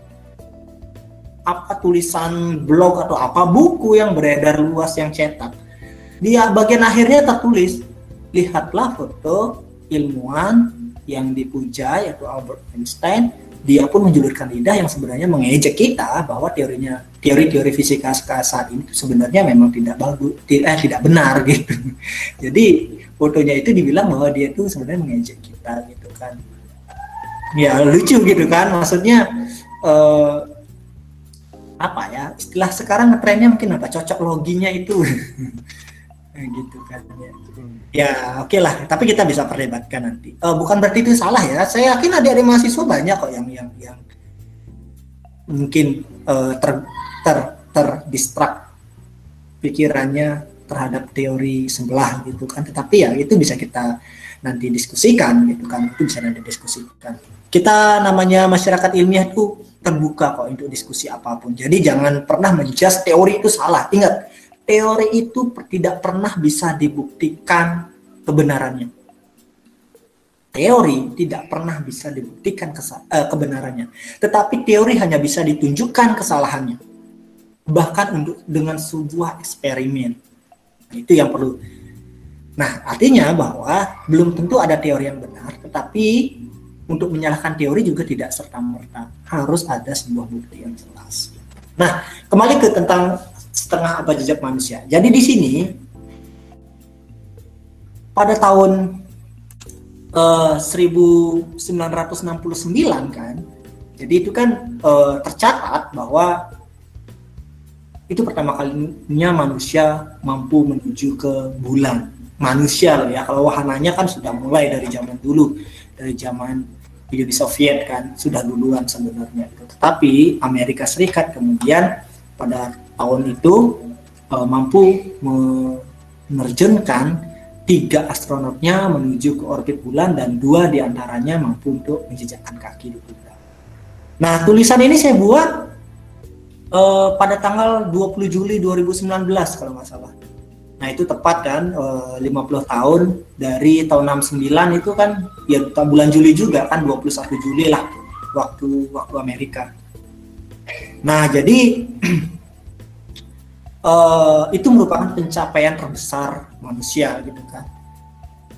[SPEAKER 2] apa tulisan blog atau apa buku yang beredar luas yang cetak. Dia bagian akhirnya tertulis lihatlah foto ilmuwan yang dipuja yaitu Albert Einstein. Dia pun menjulurkan lidah yang sebenarnya mengejek kita bahwa teorinya teori-teori fisika saat ini sebenarnya memang tidak bagus eh, tidak benar gitu. Jadi fotonya itu dibilang bahwa dia itu sebenarnya mengejek kita gitu kan. Ya lucu gitu kan. Maksudnya eh, apa ya? Istilah sekarang trennya mungkin apa? Cocok loginya itu gitu kan ya, ya oke okay lah tapi kita bisa perdebatkan nanti. Uh, bukan berarti itu salah ya. Saya yakin adik-adik mahasiswa banyak kok yang yang yang mungkin uh, ter ter terdistrak pikirannya terhadap teori sebelah gitu kan. Tetapi ya itu bisa kita nanti diskusikan gitu kan. Itu bisa nanti diskusikan. Kita namanya masyarakat ilmiah itu terbuka kok untuk diskusi apa pun. Jadi jangan pernah menjudge teori itu salah. Ingat teori itu tidak pernah bisa dibuktikan kebenarannya. Teori tidak pernah bisa dibuktikan uh, kebenarannya, tetapi teori hanya bisa ditunjukkan kesalahannya. Bahkan untuk dengan sebuah eksperimen. Itu yang perlu. Nah, artinya bahwa belum tentu ada teori yang benar, tetapi untuk menyalahkan teori juga tidak serta merta harus ada sebuah bukti yang jelas. Nah, kembali ke tentang setengah abad jejak manusia. Jadi di sini pada tahun uh, eh, 1969 kan, jadi itu kan uh, tercatat bahwa itu pertama kalinya manusia mampu menuju ke bulan. Manusia loh ya, kalau wahananya kan sudah mulai dari zaman dulu, dari zaman Uni Soviet kan, sudah duluan sebenarnya. Tetapi Amerika Serikat kemudian pada tahun itu uh, mampu menerjunkan tiga astronotnya menuju ke orbit bulan dan dua di antaranya mampu untuk menjejakkan kaki di bulan. Nah tulisan ini saya buat uh, pada tanggal 20 Juli 2019 kalau nggak salah. Nah itu tepat kan uh, 50 tahun dari tahun 69 itu kan ya bulan Juli juga kan 21 Juli lah waktu waktu Amerika. Nah, jadi uh, itu merupakan pencapaian terbesar manusia gitu kan.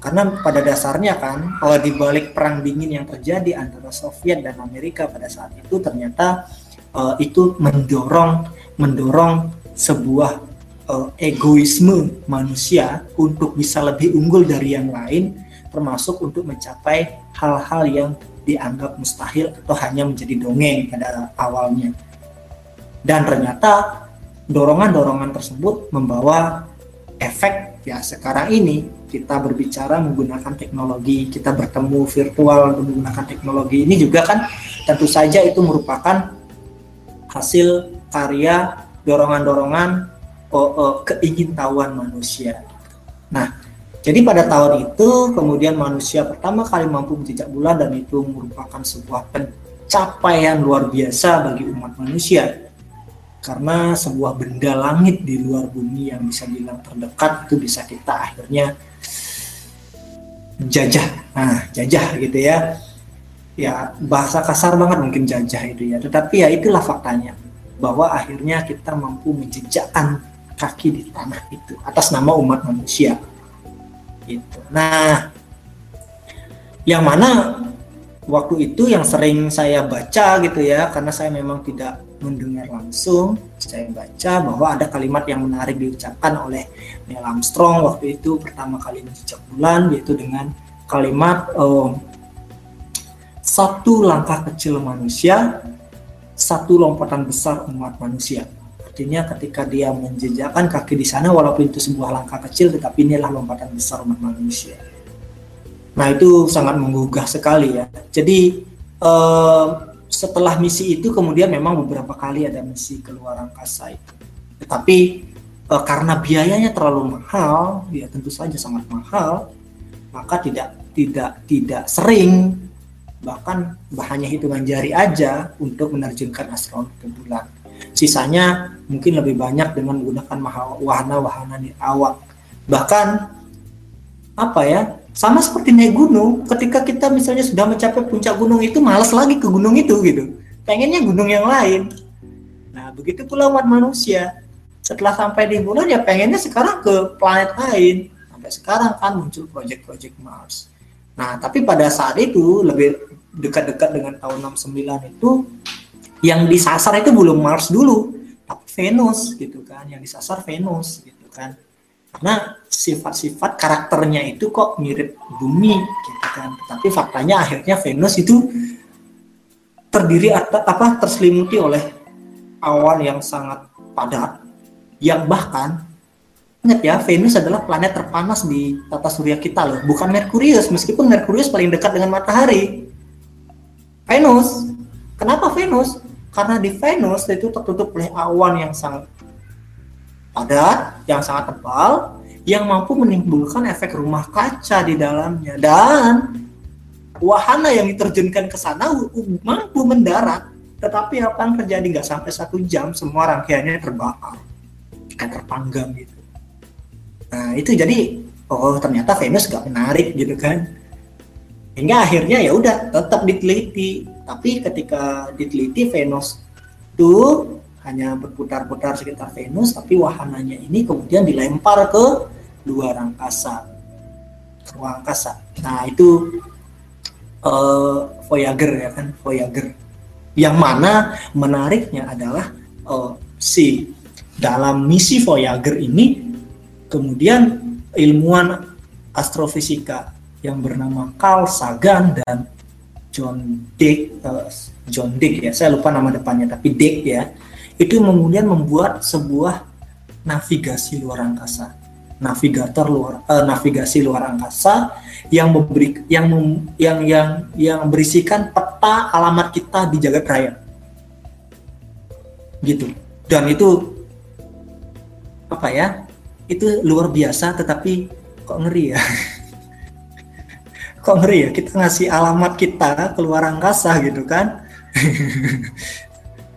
[SPEAKER 2] Karena pada dasarnya kan, kalau di balik perang dingin yang terjadi antara Soviet dan Amerika pada saat itu ternyata uh, itu mendorong mendorong sebuah uh, egoisme manusia untuk bisa lebih unggul dari yang lain, termasuk untuk mencapai hal-hal yang dianggap mustahil atau hanya menjadi dongeng pada awalnya dan ternyata dorongan-dorongan tersebut membawa efek ya sekarang ini kita berbicara menggunakan teknologi, kita bertemu virtual menggunakan teknologi ini juga kan tentu saja itu merupakan hasil karya dorongan-dorongan oh, oh, keingintahuan manusia. Nah, jadi pada tahun itu kemudian manusia pertama kali mampu menjejak bulan dan itu merupakan sebuah pencapaian luar biasa bagi umat manusia karena sebuah benda langit di luar bumi yang bisa bilang terdekat itu bisa kita akhirnya jajah. Nah jajah gitu ya. Ya bahasa kasar banget mungkin jajah itu ya. Tetapi ya itulah faktanya bahwa akhirnya kita mampu menjejakkan kaki di tanah itu atas nama umat manusia. Itu nah yang mana waktu itu yang sering saya baca gitu ya karena saya memang tidak mendengar langsung saya baca bahwa ada kalimat yang menarik diucapkan oleh Neil Armstrong waktu itu pertama kali menjejak bulan yaitu dengan kalimat oh, satu langkah kecil manusia satu lompatan besar umat manusia. Artinya ketika dia menjejakkan kaki di sana walaupun itu sebuah langkah kecil tetapi inilah lompatan besar umat manusia nah itu sangat menggugah sekali ya jadi eh, setelah misi itu kemudian memang beberapa kali ada misi keluar angkasa itu. Tetapi e, karena biayanya terlalu mahal, ya tentu saja sangat mahal, maka tidak tidak tidak sering bahkan hanya hitungan jari aja untuk menerjunkan astronot ke bulan. Sisanya mungkin lebih banyak dengan menggunakan wahana-wahana di awak. Bahkan apa ya sama seperti naik gunung ketika kita misalnya sudah mencapai puncak gunung itu malas lagi ke gunung itu gitu. Pengennya gunung yang lain. Nah begitu pula umat manusia. Setelah sampai di bulan ya pengennya sekarang ke planet lain. Sampai sekarang kan muncul proyek-proyek Mars. Nah tapi pada saat itu lebih dekat-dekat dengan tahun 69 itu yang disasar itu belum Mars dulu tapi Venus gitu kan. Yang disasar Venus gitu kan. Karena sifat-sifat karakternya itu kok mirip bumi gitu kan. Tapi faktanya akhirnya Venus itu terdiri atau apa terselimuti oleh awan yang sangat padat. Yang bahkan ingat ya Venus adalah planet terpanas di tata surya kita loh. Bukan Merkurius meskipun Merkurius paling dekat dengan matahari. Venus kenapa Venus? Karena di Venus itu tertutup oleh awan yang sangat padat yang sangat tebal yang mampu menimbulkan efek rumah kaca di dalamnya. Dan wahana yang diterjunkan ke sana mampu mendarat tetapi apa yang terjadi? Nggak sampai satu jam semua rangkaiannya terbakar kayak terpanggang gitu. Nah itu jadi oh ternyata Venus gak menarik gitu kan. Hingga akhirnya ya udah tetap diteliti. Tapi ketika diteliti Venus tuh hanya berputar-putar sekitar Venus, tapi wahananya ini kemudian dilempar ke luar angkasa, ruang angkasa. Nah itu uh, Voyager ya kan, Voyager. Yang mana menariknya adalah uh, si dalam misi Voyager ini kemudian ilmuwan astrofisika yang bernama Carl Sagan dan John Dick, uh, John Dick ya, saya lupa nama depannya tapi Dick ya itu kemudian membuat sebuah navigasi luar angkasa. Navigator luar uh, navigasi luar angkasa yang memberi yang mem, yang yang yang berisikan peta alamat kita di jagat raya. Gitu. Dan itu apa ya itu luar biasa tetapi kok ngeri ya? Kok ngeri ya? Kita ngasih alamat kita keluar angkasa gitu kan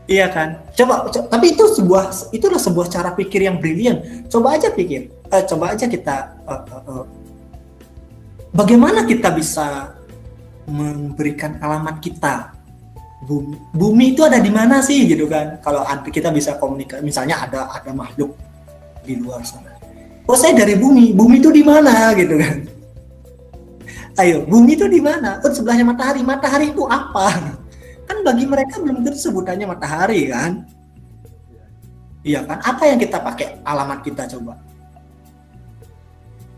[SPEAKER 2] Iya kan? Coba, coba tapi itu sebuah itulah sebuah cara pikir yang brilian. Coba aja pikir, uh, coba aja kita uh, uh, uh, bagaimana kita bisa memberikan alamat kita bumi, bumi itu ada di mana sih gitu kan? Kalau kita bisa komunikasi, misalnya ada ada makhluk di luar sana. Oh saya dari bumi, bumi itu di mana gitu kan? Ayo, bumi itu di mana? Oh sebelahnya matahari, matahari itu apa? Kan bagi mereka belum tentu sebutannya matahari kan? Iya kan? Apa yang kita pakai? Alamat kita coba.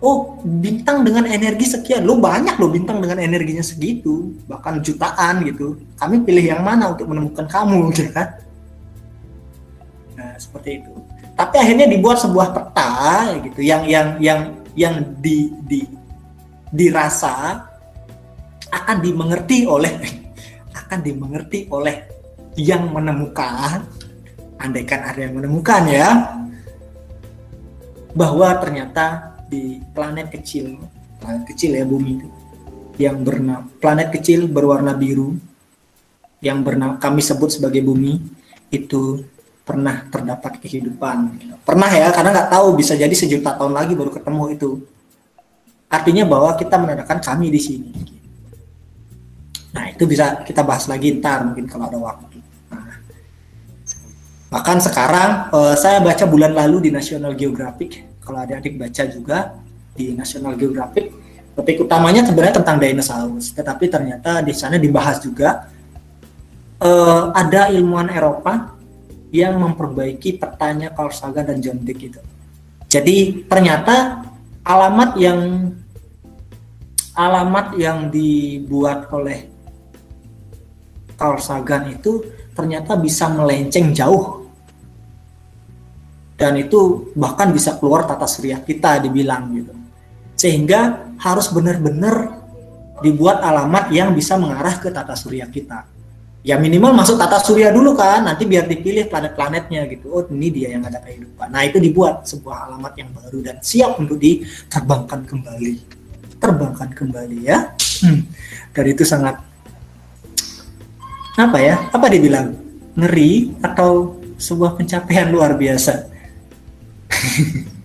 [SPEAKER 2] Oh bintang dengan energi sekian. Lo banyak lo bintang dengan energinya segitu. Bahkan jutaan gitu. Kami pilih yang mana untuk menemukan kamu gitu kan nah, seperti itu. Tapi akhirnya dibuat sebuah peta gitu yang yang yang yang di, di dirasa akan dimengerti oleh akan dimengerti oleh yang menemukan. Andaikan ada yang menemukan ya. Bahwa ternyata di planet kecil planet kecil ya bumi itu yang bernama planet kecil berwarna biru yang bernama kami sebut sebagai bumi itu pernah terdapat kehidupan. Pernah ya karena nggak tahu bisa jadi sejuta tahun lagi baru ketemu itu. Artinya bahwa kita menandakan kami di sini nah itu bisa kita bahas lagi ntar mungkin kalau ada waktu. Nah, bahkan sekarang uh, saya baca bulan lalu di National Geographic kalau adik-adik baca juga di National Geographic topik utamanya sebenarnya tentang dinosaurus tetapi ternyata di sana dibahas juga uh, ada ilmuwan Eropa yang memperbaiki petanya Carl Sagan dan John Dick itu. Jadi ternyata alamat yang alamat yang dibuat oleh Carl Sagan itu ternyata bisa melenceng jauh. Dan itu bahkan bisa keluar tata surya kita dibilang gitu. Sehingga harus benar-benar dibuat alamat yang bisa mengarah ke tata surya kita. Ya minimal masuk tata surya dulu kan nanti biar dipilih planet-planetnya gitu. Oh ini dia yang ada kehidupan. Nah itu dibuat sebuah alamat yang baru dan siap untuk diterbangkan kembali. Terbangkan kembali ya. Hmm. dan itu sangat apa ya? Apa dibilang? Ngeri atau sebuah pencapaian luar biasa?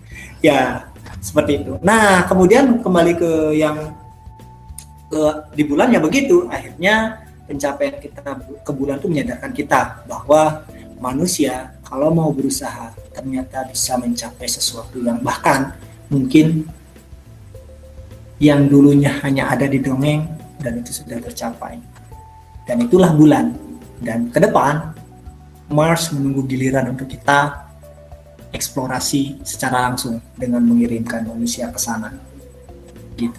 [SPEAKER 2] Ya seperti itu. Nah kemudian kembali ke yang ke di bulan ya begitu akhirnya pencapaian kita ke bulan itu menyadarkan kita bahwa manusia kalau mau berusaha ternyata bisa mencapai sesuatu yang bahkan mungkin yang dulunya hanya ada di dongeng dan itu sudah tercapai dan itulah bulan. Dan ke depan Mars menunggu giliran untuk kita eksplorasi secara langsung dengan mengirimkan manusia ke sana. Gitu.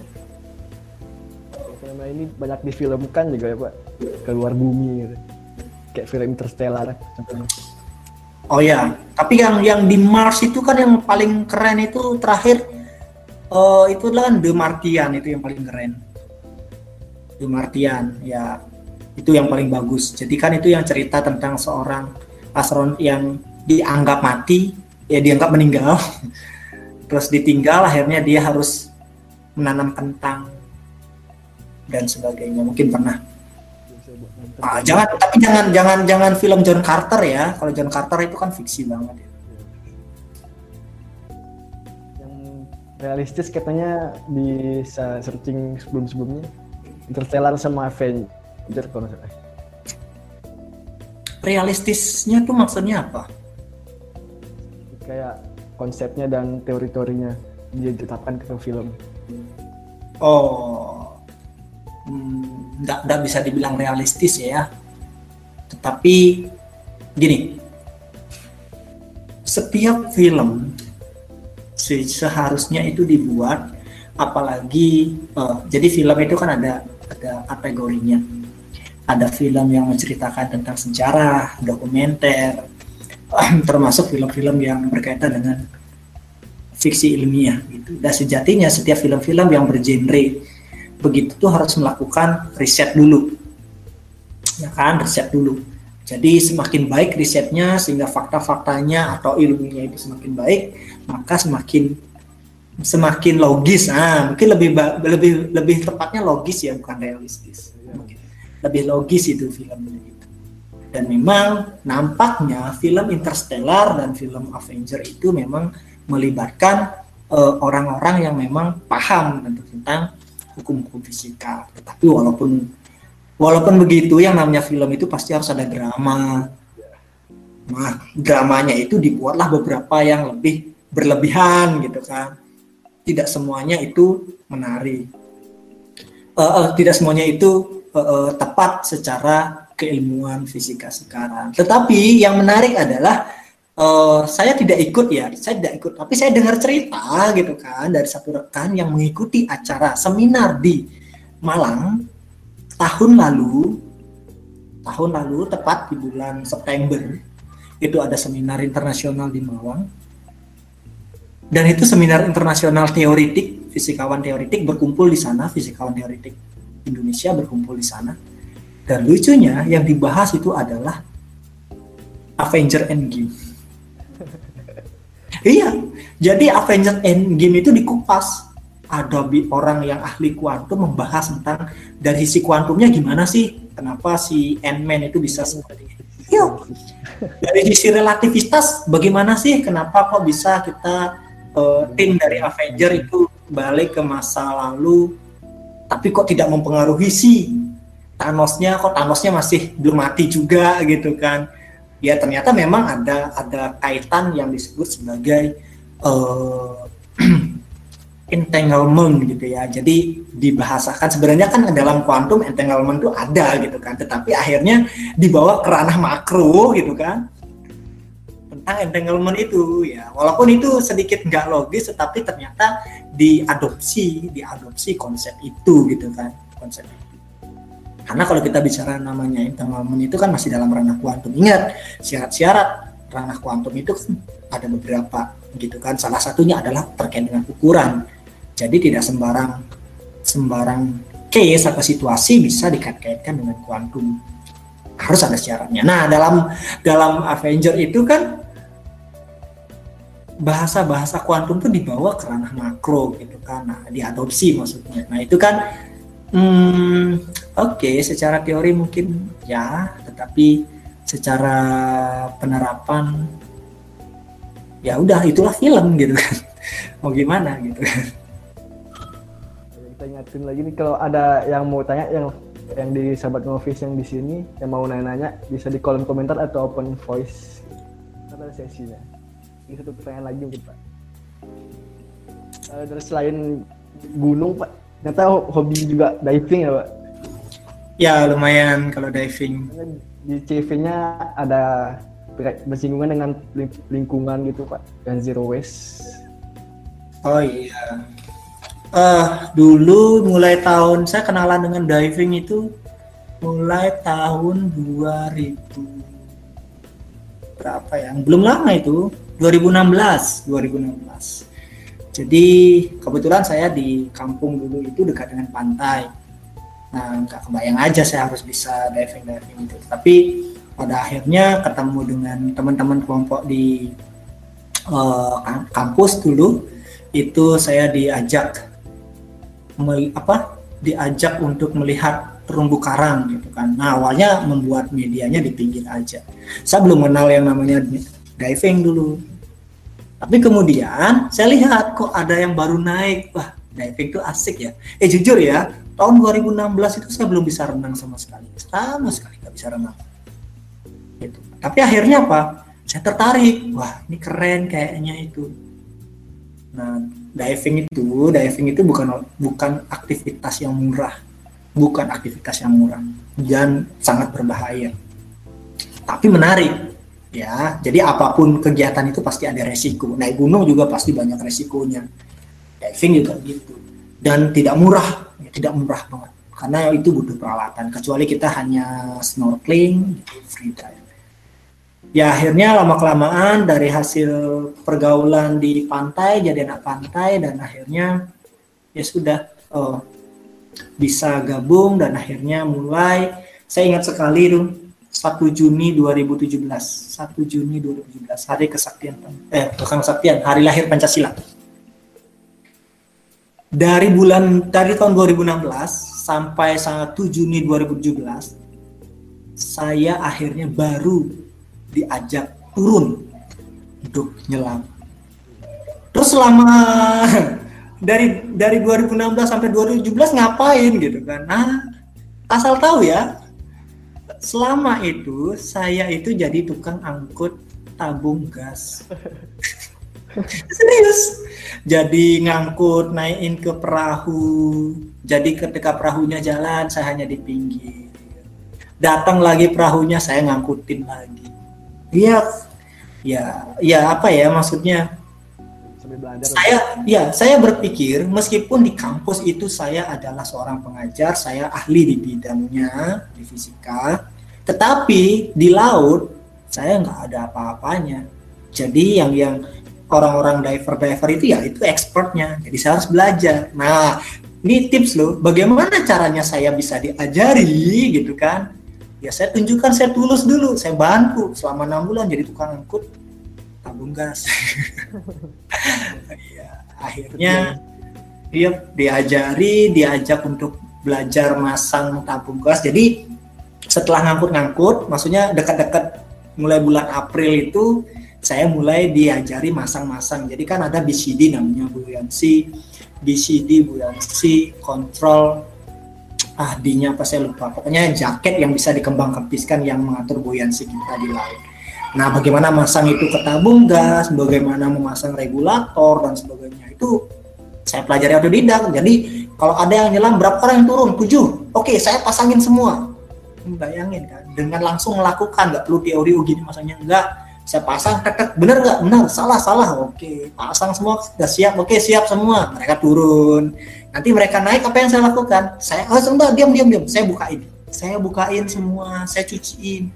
[SPEAKER 1] Selama ini banyak difilmkan juga ya Pak, ke luar bumi gitu. Kayak film Interstellar
[SPEAKER 2] Oh ya, tapi yang yang di Mars itu kan yang paling keren itu terakhir uh, itu adalah The Martian itu yang paling keren. The Martian ya itu yang paling bagus. Jadi kan itu yang cerita tentang seorang astronot yang dianggap mati ya dianggap meninggal. Terus ditinggal akhirnya dia harus menanam kentang dan sebagainya. Mungkin pernah. Ah, jangan tapi jangan jangan jangan film John Carter ya. Kalau John Carter itu kan fiksi banget ya.
[SPEAKER 1] yang realistis katanya bisa searching sebelum sebelumnya Interstellar sama Avengers Jujur kalau.
[SPEAKER 2] Realistisnya tuh maksudnya apa?
[SPEAKER 1] Kayak konsepnya dan teori-teorinya dia ditetapkan ke film.
[SPEAKER 2] Oh, hmm, nggak nggak bisa dibilang realistis ya. Tetapi gini, setiap film seharusnya itu dibuat apalagi uh, jadi film itu kan ada ada kategorinya ada film yang menceritakan tentang sejarah, dokumenter, termasuk film-film yang berkaitan dengan fiksi ilmiah gitu. Dan sejatinya setiap film-film yang bergenre begitu tuh harus melakukan riset dulu. Ya kan, riset dulu. Jadi semakin baik risetnya sehingga fakta-faktanya atau ilmunya itu semakin baik, maka semakin semakin logis. Ah, mungkin lebih lebih lebih tepatnya logis ya, bukan realistis lebih logis itu filmnya gitu. Dan memang nampaknya film Interstellar dan film Avenger itu memang melibatkan eh, orang-orang uh, yang memang paham tentang hukum-hukum fisika. Tetapi walaupun walaupun begitu yang namanya film itu pasti harus ada drama. Nah, dramanya itu dibuatlah beberapa yang lebih berlebihan gitu kan. Tidak semuanya itu menarik. Uh, uh, tidak semuanya itu uh, tepat secara keilmuan fisika sekarang. Tetapi yang menarik adalah uh, saya tidak ikut ya, saya tidak ikut, tapi saya dengar cerita gitu kan dari satu rekan yang mengikuti acara seminar di Malang tahun lalu, tahun lalu tepat di bulan September itu ada seminar internasional di Mawang dan itu seminar internasional teoritik fisikawan teoritik berkumpul di sana fisikawan teoritik Indonesia berkumpul di sana dan lucunya yang dibahas itu adalah Avenger Endgame iya jadi Avenger Endgame itu dikupas ada orang yang ahli kuantum membahas tentang dari sisi kuantumnya gimana sih kenapa si Ant-Man itu bisa seperti itu. Yuk. Dari sisi relativitas bagaimana sih kenapa kok bisa kita uh, tim dari Avenger itu balik ke masa lalu tapi kok tidak mempengaruhi si Thanosnya kok Thanosnya masih belum mati juga gitu kan? Ya ternyata memang ada ada kaitan yang disebut sebagai uh, entanglement gitu ya. Jadi dibahasakan sebenarnya kan dalam kuantum entanglement itu ada gitu kan, tetapi akhirnya dibawa ke ranah makro gitu kan tentang entanglement itu ya. Walaupun itu sedikit nggak logis, tetapi ternyata diadopsi, diadopsi konsep itu gitu kan, konsep itu. Karena kalau kita bicara namanya entanglement itu kan masih dalam ranah kuantum. Ingat syarat-syarat ranah kuantum itu kan ada beberapa gitu kan. Salah satunya adalah terkait dengan ukuran jadi tidak sembarang sembarang case atau situasi bisa dikait-kaitkan dengan kuantum. Harus ada syaratnya. Nah, dalam dalam Avenger itu kan bahasa-bahasa kuantum itu dibawa ke ranah makro gitu kan. Nah, diadopsi maksudnya. Nah, itu kan hmm, oke okay, secara teori mungkin ya, tetapi secara penerapan ya udah itulah film gitu kan. Mau gimana gitu kan
[SPEAKER 1] kita ingatin lagi nih kalau ada yang mau tanya yang yang di sahabat ngovis yang di sini yang mau nanya-nanya bisa di kolom komentar atau open voice ada sesinya ini satu pertanyaan lagi mungkin pak. Uh, terus selain gunung pak ternyata hobi juga diving ya pak?
[SPEAKER 2] Ya lumayan kalau diving.
[SPEAKER 1] Di CV-nya ada bersinggungan dengan lingkungan gitu pak dan zero waste.
[SPEAKER 2] Oh iya. Uh, dulu mulai tahun saya kenalan dengan diving itu mulai tahun 2000 berapa ya? Belum lama itu, 2016, 2016. Jadi kebetulan saya di kampung dulu itu dekat dengan pantai. Nah, nggak kebayang aja saya harus bisa diving diving itu. Tapi pada akhirnya ketemu dengan teman-teman kelompok di uh, kampus dulu, itu saya diajak apa diajak untuk melihat terumbu karang gitu kan. Nah awalnya membuat medianya di pinggir aja. Saya belum kenal yang namanya diving dulu. Tapi kemudian saya lihat kok ada yang baru naik. Wah diving itu asik ya. Eh jujur ya tahun 2016 itu saya belum bisa renang sama sekali. Sama sekali nggak bisa renang. Gitu. Tapi akhirnya apa? Saya tertarik. Wah ini keren kayaknya itu. Nah diving itu diving itu bukan bukan aktivitas yang murah bukan aktivitas yang murah dan sangat berbahaya tapi menarik ya jadi apa pun kegiatan itu pasti ada resiko. Naik gunung juga pasti banyak resikonya. Diving juga gitu. Dan tidak murah ya, tidak murah banget. Karena itu butuh peralatan. Kecuali kita hanya snorkeling gitu, free dive. Ya akhirnya lama kelamaan dari hasil pergaulan di pantai jadi anak pantai dan akhirnya ya sudah oh, bisa gabung dan akhirnya mulai. Saya ingat sekali tuh 1 Juni 2017 1 Juni 2017 hari kesaktian eh bukan kesaktian hari lahir Pancasila dari bulan dari tahun 2016 sampai 1 Juni 2017 saya akhirnya baru diajak turun untuk nyelam. Terus selama dari dari 2016 sampai 2017 ngapain gitu kan? Nah, asal tahu ya, selama itu saya itu jadi tukang angkut tabung gas. Serius. Jadi ngangkut naikin ke perahu. Jadi ketika perahunya jalan saya hanya di pinggir. Datang lagi perahunya saya ngangkutin lagi Iya, ya, ya apa ya maksudnya? saya, ya saya berpikir meskipun di kampus itu saya adalah seorang pengajar, saya ahli di bidangnya di fisika, tetapi di laut saya nggak ada apa-apanya. Jadi yang yang orang-orang diver diver itu ya itu expertnya. Jadi saya harus belajar. Nah ini tips loh bagaimana caranya saya bisa diajari gitu kan? Ya saya tunjukkan saya tulus dulu saya bantu. Selama enam bulan jadi tukang angkut tabung gas. Ya, akhirnya dia diajari diajak untuk belajar masang tabung gas. Jadi setelah ngangkut-ngangkut maksudnya dekat-dekat mulai bulan April itu saya mulai diajari masang-masang. Jadi kan ada BCD namanya buoyancy, BCD buoyancy, kontrol ah D-nya apa saya lupa. Pokoknya jaket yang bisa dikembang kepiskan yang mengatur buoyancy kita di laut. Nah, bagaimana masang itu ke tabung gas, bagaimana memasang regulator dan sebagainya itu saya pelajari otodidak. Jadi kalau ada yang nyelam berapa orang yang turun? Tujuh. Oke, saya pasangin semua. Bayangin kan, dengan langsung melakukan, nggak perlu teori oh, gini masanya enggak saya pasang tek tek bener nggak? Benar salah salah. Oke pasang semua sudah siap oke siap semua. Mereka turun. Nanti mereka naik apa yang saya lakukan? Saya oh sebentar diam diam diam. Saya bukain. Saya bukain semua saya cuciin.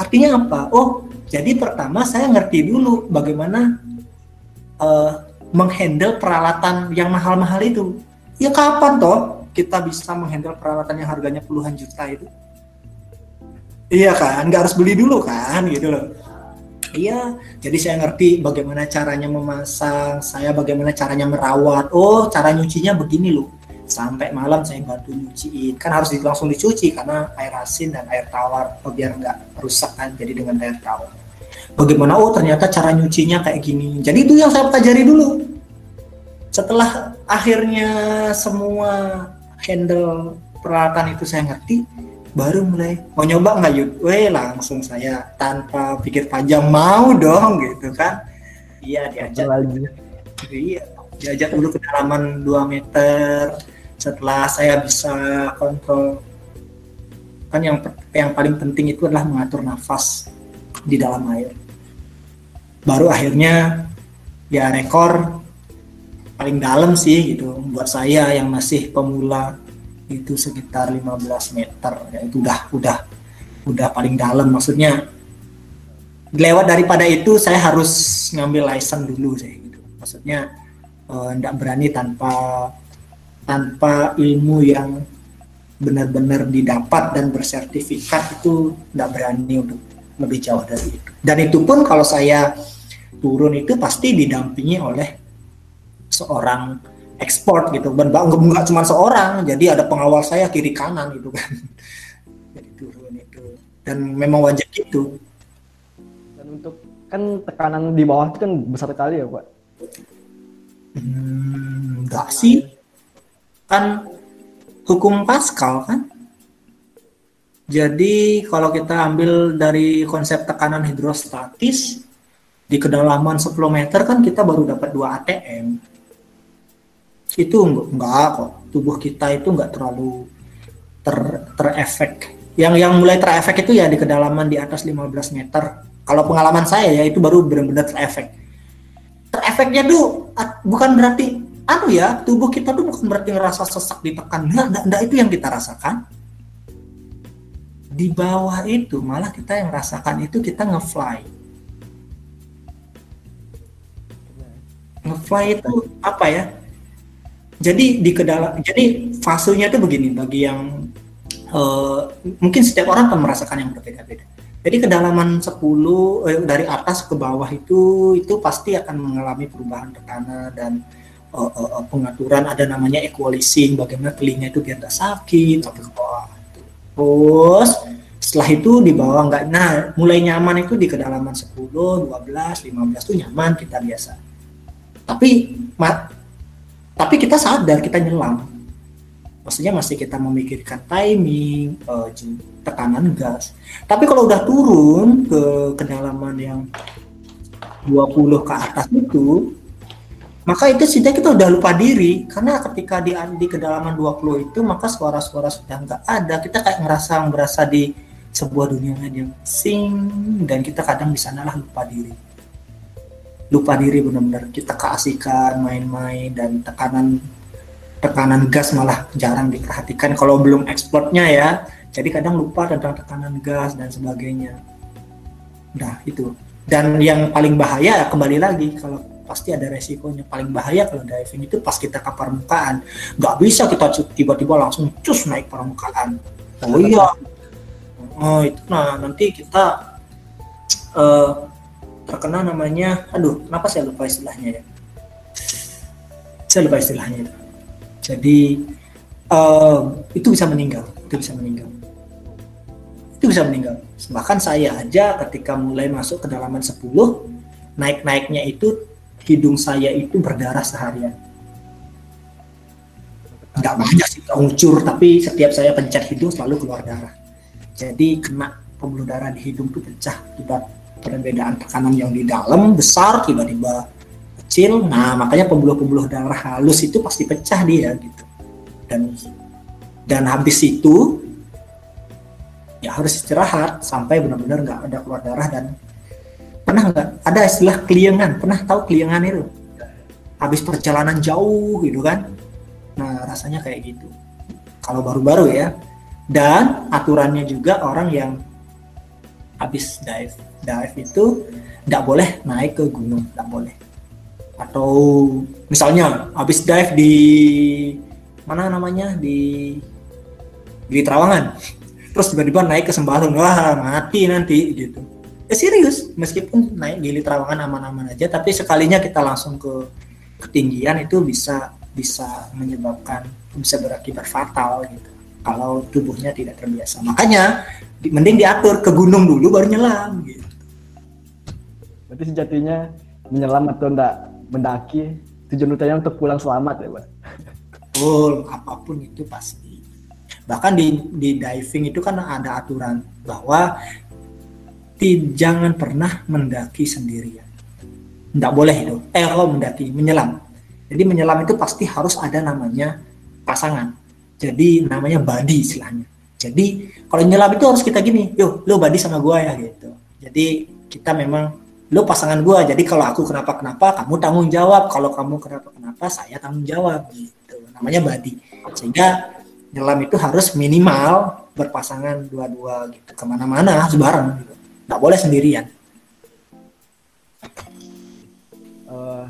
[SPEAKER 2] Artinya apa? Oh jadi pertama saya ngerti dulu bagaimana uh, menghandle peralatan yang mahal-mahal itu. Ya kapan toh kita bisa menghandle peralatan yang harganya puluhan juta itu iya kan nggak harus beli dulu kan gitu loh Iya, jadi saya ngerti bagaimana caranya memasang, saya bagaimana caranya merawat. Oh, cara nyucinya begini loh. Sampai malam saya bantu nyuciin. Kan harus langsung dicuci karena air asin dan air tawar oh, biar nggak rusak kan. Jadi dengan air tawar. Bagaimana? Oh, ternyata cara nyucinya kayak gini. Jadi itu yang saya pelajari dulu. Setelah akhirnya semua handle peralatan itu saya ngerti, baru mulai mau nyoba nggak yuk Weh langsung saya tanpa pikir panjang mau dong gitu kan. Iya diajak. Lagi. Iya diajak dulu kedalaman 2 meter. Setelah saya bisa kontrol kan yang yang paling penting itu adalah mengatur nafas di dalam air. Baru akhirnya ya rekor paling dalam sih gitu buat saya yang masih pemula itu sekitar 15 meter. Ya itu udah udah udah paling dalam. Maksudnya lewat daripada itu saya harus ngambil license dulu sih gitu. Maksudnya tidak eh, berani tanpa tanpa ilmu yang benar-benar didapat dan bersertifikat itu tidak berani untuk lebih jauh dari itu. Dan itu pun kalau saya turun itu pasti didampingi oleh seorang ekspor gitu. Dan nggak cuma seorang jadi ada pengawal saya kiri kanan gitu kan. Jadi turun itu. Dan memang wajib gitu.
[SPEAKER 1] Dan untuk kan tekanan di bawah itu kan besar kali ya pak?
[SPEAKER 2] Hmm, enggak sih. Kan hukum Pascal kan? Jadi kalau kita ambil dari konsep tekanan hidrostatis di kedalaman 10 meter kan kita baru dapat 2 ATM itu enggak kok. Tubuh kita itu enggak terlalu ter terefek. Yang yang mulai terefek itu ya di kedalaman di atas 15 meter. Kalau pengalaman saya ya itu baru benar-benar terefek. Terefeknya tuh bukan berarti anu ya tubuh kita tuh bukan berarti ngerasa sesak ditekan enggak, enggak, enggak itu yang kita rasakan. Di bawah itu malah kita yang rasakan itu kita ngefly. Ngefly itu apa ya jadi di ke dalam jadi fasenya itu begini bagi yang uh, mungkin setiap orang akan merasakan yang berbeda-beda. Jadi kedalaman 10 eh, dari atas ke bawah itu itu pasti akan mengalami perubahan tekanan dan uh, uh, pengaturan. Ada namanya equalizing bagaimana telinga itu biar tidak sakit sampai ke bawah terus setelah itu di bawah enggak nah mulai nyaman itu di kedalaman 10 12 15 itu nyaman kita biasa. Tapi tapi kita sadar kita nyelam. Maksudnya masih kita memikirkan timing uh, tekanan gas. Tapi kalau udah turun ke kedalaman yang 20 ke atas itu maka itu sudah kita udah lupa diri. Karena ketika di, di kedalaman 20 itu maka suara-suara sudah nggak ada. Kita kayak ngerasa merasa di sebuah dunia yang sing dan kita kadang di sanalah lupa diri lupa diri benar-benar. Kita keasikan main-main dan tekanan tekanan gas malah jarang diperhatikan kalau belum ekspornya ya. Jadi kadang lupa tentang tekanan gas dan sebagainya. Nah itu. Dan yang paling bahaya kembali lagi kalau pasti ada resikonya. Paling bahaya kalau diving itu pas kita ke permukaan. Nggak bisa kita tiba-tiba langsung cus naik permukaan. Oh iya. Oh itu. Nah nanti kita uh, terkena namanya aduh kenapa saya lupa istilahnya ya saya lupa istilahnya itu jadi uh, itu bisa meninggal itu bisa meninggal itu bisa meninggal bahkan saya aja ketika mulai masuk ke dalaman 10 naik-naiknya itu hidung saya itu berdarah seharian. Nggak banyak sih ngucur, tapi setiap saya pencet hidung selalu keluar darah. Jadi kena pembuluh darah di hidung itu pecah akibat perbedaan tekanan yang di dalam besar tiba-tiba kecil. Nah makanya pembuluh-pembuluh darah halus itu pasti pecah dia gitu. Dan dan habis itu ya harus istirahat sampai benar-benar nggak ada keluar darah. Dan pernah nggak? Ada istilah kliengan pernah tahu kliengan itu? Habis perjalanan jauh gitu kan? Nah rasanya kayak gitu. Kalau baru-baru ya. Dan aturannya juga orang yang habis dive dive itu nggak boleh naik ke gunung nggak boleh. Atau misalnya habis dive di mana namanya di di Trawangan terus tiba-tiba naik ke Sembalun wah mati nanti gitu. Ya serius meskipun naik di Trawangan aman-aman aja tapi sekalinya kita langsung ke ketinggian itu bisa bisa menyebabkan bisa berakibat fatal gitu. Kalau tubuhnya tidak terbiasa. Makanya di, mending diatur ke gunung dulu baru nyelam gitu
[SPEAKER 1] berarti sejatinya menyelam atau enggak mendaki tujuan utamanya untuk pulang selamat ya pak
[SPEAKER 2] betul apa pun itu pasti bahkan di di diving itu kan ada aturan bahwa jangan pernah mendaki sendirian. Tidak boleh itu. Eh, mendaki, menyelam. Jadi menyelam itu pasti harus ada namanya pasangan. Jadi namanya body istilahnya. Jadi kalau nyelam itu harus kita gini, yuk lo body sama gua ya gitu. Jadi kita memang lo pasangan gua. Jadi kalau aku kenapa kenapa, kamu tanggung jawab. Kalau kamu kenapa kenapa, saya tanggung jawab gitu. Namanya body. Sehingga nyelam itu harus minimal berpasangan dua-dua gitu ke mana-mana harus bareng gitu nggak boleh sendirian
[SPEAKER 1] uh,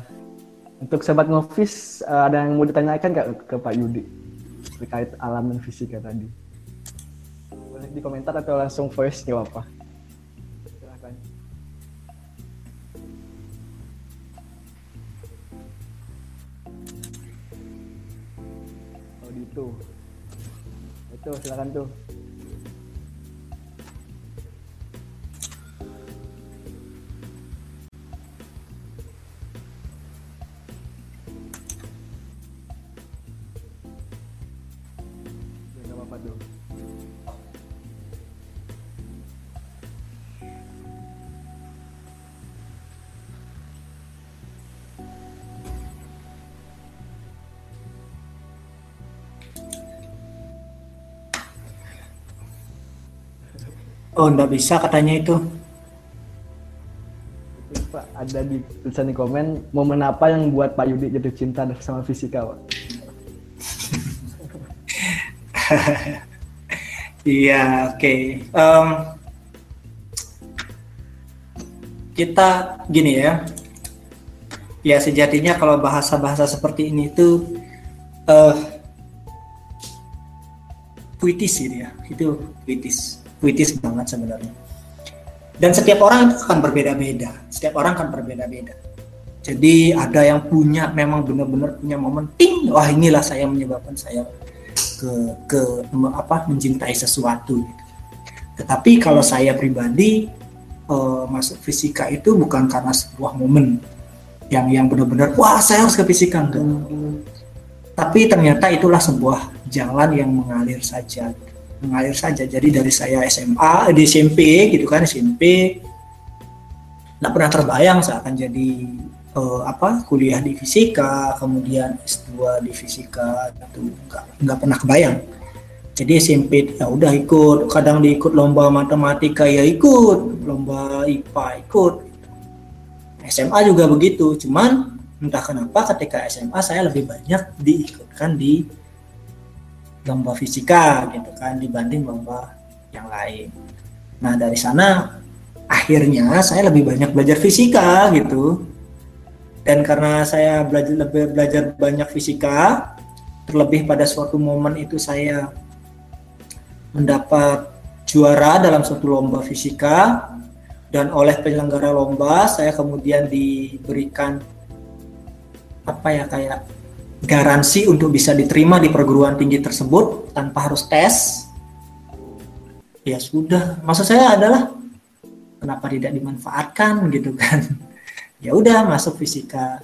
[SPEAKER 1] untuk sahabat ngofis uh, ada yang mau ditanyakan nggak ke Pak Yudi terkait alam dan fisika tadi boleh di komentar atau langsung voice apa itu. Itu silakan tuh
[SPEAKER 2] Oh, enggak bisa katanya itu.
[SPEAKER 1] Pak, ada di tulisan di komen momen apa yang buat Pak Yudi jatuh cinta sama fisika, Pak?
[SPEAKER 2] Iya, oke. Okay. Um, kita gini ya. Ya sejatinya kalau bahasa-bahasa seperti ini itu uh, puitis gitu ya. Itu puitis puitis banget sebenarnya. Dan setiap orang itu akan berbeda-beda. Setiap orang akan berbeda-beda. Jadi ada yang punya memang benar-benar punya momen ting, wah inilah saya menyebabkan saya ke ke apa mencintai sesuatu. Gitu. Tetapi kalau saya pribadi uh, masuk fisika itu bukan karena sebuah momen yang yang benar-benar wah saya harus ke fisika enggak. Tapi ternyata itulah sebuah jalan yang mengalir saja mengalir saja. Jadi dari saya SMA, di SMP gitu kan SMP, nggak pernah terbayang saya akan jadi uh, apa kuliah di fisika, kemudian S2 di fisika itu nggak pernah kebayang. Jadi SMP ya udah ikut, kadang diikut lomba matematika ya ikut, lomba IPA ikut. SMA juga begitu, cuman entah kenapa ketika SMA saya lebih banyak diikutkan di lomba fisika gitu kan dibanding lomba yang lain. Nah dari sana akhirnya saya lebih banyak belajar fisika gitu dan karena saya belajar lebih belajar banyak fisika terlebih pada suatu momen itu saya mendapat juara dalam suatu lomba fisika dan oleh penyelenggara lomba saya kemudian diberikan apa ya kayak garansi untuk bisa diterima di perguruan tinggi tersebut tanpa harus tes? Ya sudah maksud saya adalah kenapa tidak dimanfaatkan gitu kan? Ya udah masuk fisika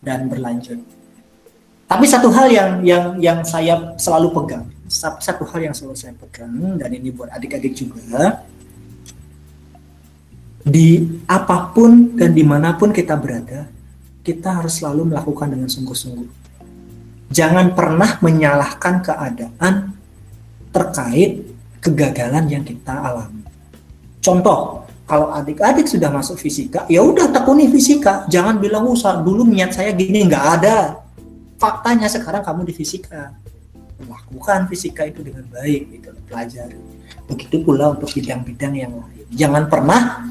[SPEAKER 2] dan berlanjut. Tapi satu hal yang yang yang saya selalu pegang satu hal yang selalu saya pegang dan ini buat adik-adik juga di apa pun dan di mana pun kita berada kita harus selalu melakukan dengan sungguh-sungguh jangan pernah menyalahkan keadaan terkait kegagalan yang kita alami contoh kalau adik-adik sudah masuk fisika, ya udah tekuni fisika. Jangan bilang usah dulu niat saya gini nggak ada. Faktanya sekarang kamu di fisika. Lakukan fisika itu dengan baik, itu pelajari. Begitu pula untuk bidang-bidang yang lain. Jangan pernah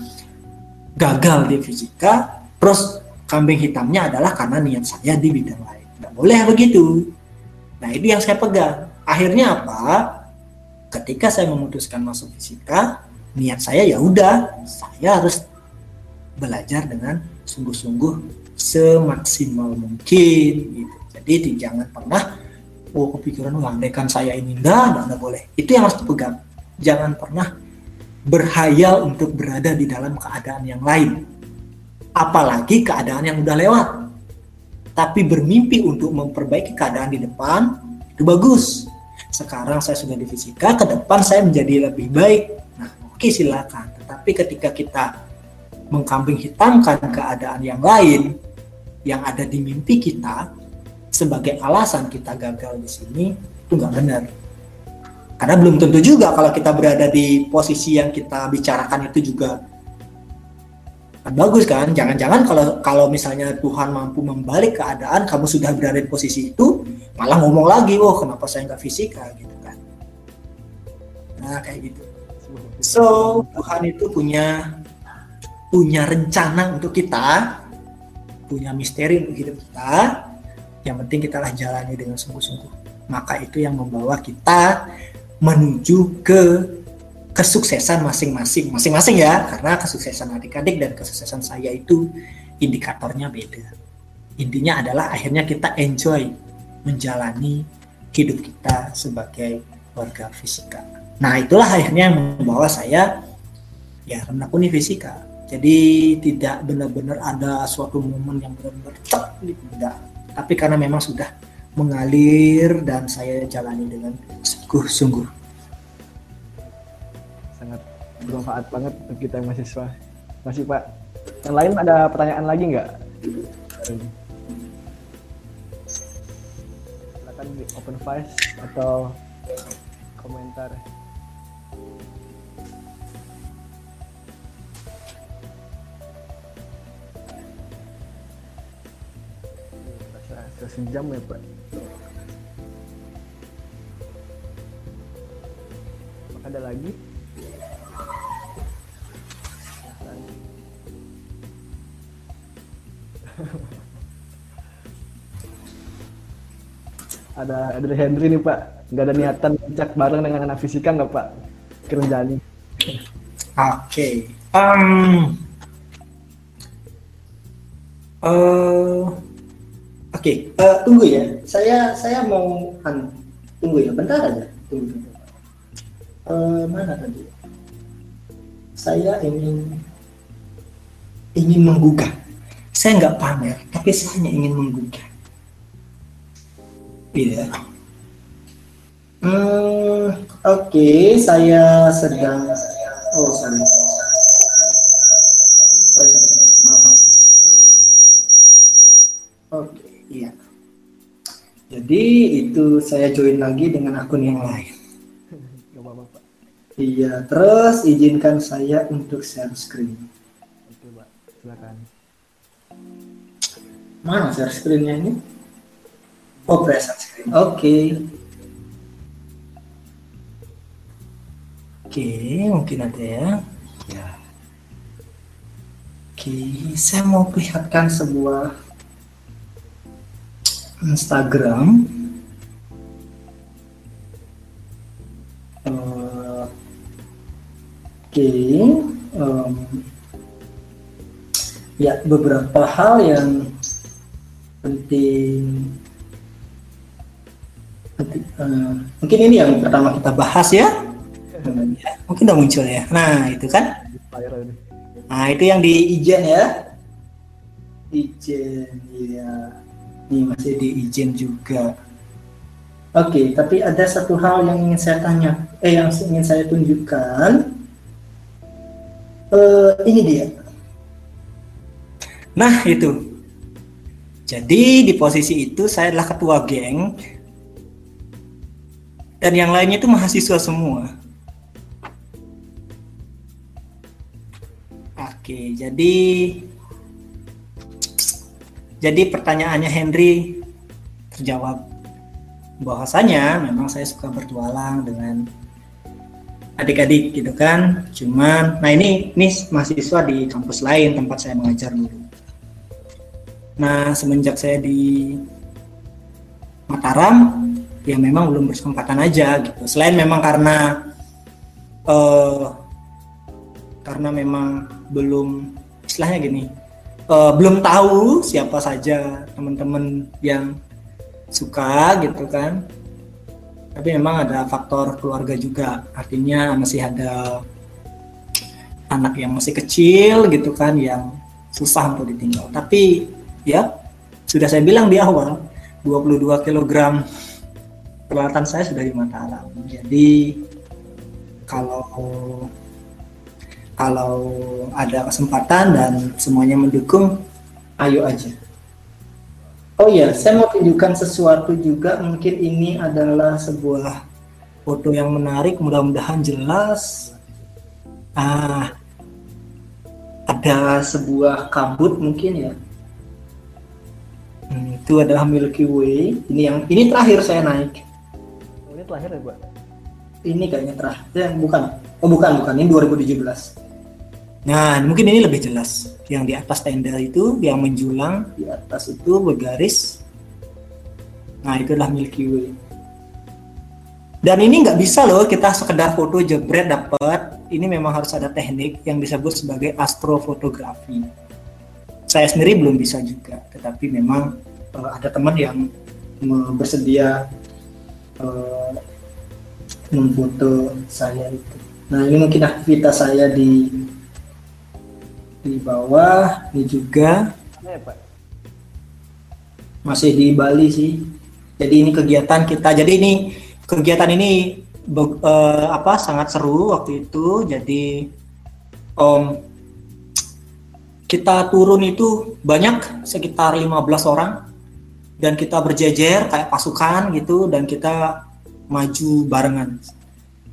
[SPEAKER 2] gagal di fisika, terus kambing hitamnya adalah karena niat saya di bidang lain. Nggak boleh begitu. Nah itu yang saya pegang. Akhirnya apa? Ketika saya memutuskan masuk fisika, niat saya ya udah saya harus belajar dengan sungguh-sungguh semaksimal mungkin gitu. Jadi jangan pernah oh kepikiran mengandaikan saya ini enggak, enggak, enggak boleh. Itu yang harus dipegang. Jangan pernah berhayal untuk berada di dalam keadaan yang lain. Apalagi keadaan yang udah lewat. Tapi bermimpi untuk memperbaiki keadaan di depan itu bagus. Sekarang saya sudah di fisika, ke depan saya menjadi lebih baik oke silakan. Tetapi ketika kita mengkambing hitamkan keadaan yang lain yang ada di mimpi kita sebagai alasan kita gagal di sini itu nggak benar. Karena belum tentu juga kalau kita berada di posisi yang kita bicarakan itu juga bagus kan. Jangan-jangan kalau kalau misalnya Tuhan mampu membalik keadaan kamu sudah berada di posisi itu malah ngomong lagi, oh kenapa saya nggak fisika gitu kan. Nah kayak gitu. So Tuhan itu punya punya rencana untuk kita, punya misteri untuk hidup kita. Yang penting kita lah jalani dengan sungguh-sungguh. Maka itu yang membawa kita menuju ke kesuksesan masing-masing, masing-masing ya, karena kesuksesan adik-adik dan kesuksesan saya itu indikatornya beda. Intinya adalah akhirnya kita enjoy menjalani hidup kita sebagai warga fisika. Nah itulah akhirnya yang membawa saya ya menekuni fisika. Jadi tidak benar-benar ada suatu momen yang benar-benar cek enggak. Tapi karena memang sudah mengalir dan saya jalani dengan sungguh-sungguh.
[SPEAKER 1] Bermanfaat banget untuk kita mahasiswa. Masih Pak. Yang lain ada pertanyaan lagi nggak? Silakan di open voice atau komentar. sudah sejam ya pak Apakah ada lagi ada ada Henry nih pak nggak ada niatan cek bareng dengan anak fisika nggak pak kerjaan
[SPEAKER 2] oke okay. um, uh, Oke, uh, tunggu ya. Saya saya mau kan tunggu ya, bentar aja. Tunggu. Uh, mana tadi? Saya ingin ingin menggugah. Saya nggak pamer, tapi saya hanya ingin menggugah. Iya. Hmm, Oke, okay, saya sedang. Oh, sorry. Sorry, sorry. Maaf. Oke. Okay. Iya. Jadi itu saya join lagi dengan akun yang lain. Iya, terus izinkan saya untuk share screen.
[SPEAKER 1] Oke, Pak. Silakan.
[SPEAKER 2] Mana share screennya ini? Oh. Oke. Okay. Oke, okay, mungkin ada ya. Ya. Oke, saya mau perlihatkan sebuah Instagram. Uh, Oke, um, ya beberapa hal yang penting. Uh, mungkin ini yang pertama kita bahas ya. Mungkin udah muncul ya. Nah itu kan. Nah itu yang di ijen ya. Ijen ya. Ini masih di ijen juga. Oke, tapi ada satu hal yang ingin saya tanya, eh yang ingin saya tunjukkan. Uh, ini dia. Nah itu. Jadi di posisi itu saya adalah ketua geng dan yang lainnya itu mahasiswa semua. Oke, jadi jadi pertanyaannya Henry terjawab bahwasanya memang saya suka bertualang dengan adik-adik gitu kan cuman nah ini ini mahasiswa di kampus lain tempat saya mengajar dulu nah semenjak saya di Mataram ya memang belum berkesempatan aja gitu. Selain memang karena uh, karena memang belum istilahnya gini uh, belum tahu siapa saja teman-teman yang suka gitu kan. Tapi memang ada faktor keluarga juga. Artinya masih ada anak yang masih kecil gitu kan yang susah untuk ditinggal. Tapi ya sudah saya bilang di awal 22 kg peralatan saya sudah di Mataram jadi kalau kalau ada kesempatan dan semuanya mendukung ayo aja Oh iya, saya mau tunjukkan sesuatu juga. Mungkin ini adalah sebuah foto yang menarik. Mudah-mudahan jelas. Ah, ada sebuah kabut mungkin ya. Hmm, itu adalah Milky Way. Ini yang ini terakhir saya naik.
[SPEAKER 1] Ini terakhir ya, Pak?
[SPEAKER 2] Ini kayaknya terakhir. Ya, bukan. Oh, bukan, bukan. Ini 2017. Nah, mungkin ini lebih jelas. Yang di atas tenda itu, yang menjulang di atas itu bergaris. Nah, itulah Milky Way. Dan ini nggak bisa loh kita sekedar foto jebret dapat. Ini memang harus ada teknik yang disebut sebagai astrofotografi. Saya sendiri belum bisa juga, tetapi memang uh, ada teman yang bersedia uh, memfoto saya itu. Nah, ini mungkin aktivitas saya di di bawah ini juga. Ya, Pak? masih di Bali sih. Jadi ini kegiatan kita. Jadi ini kegiatan ini uh, apa sangat seru waktu itu. Jadi um, kita turun itu banyak sekitar 15 orang dan kita berjejer kayak pasukan gitu dan kita maju barengan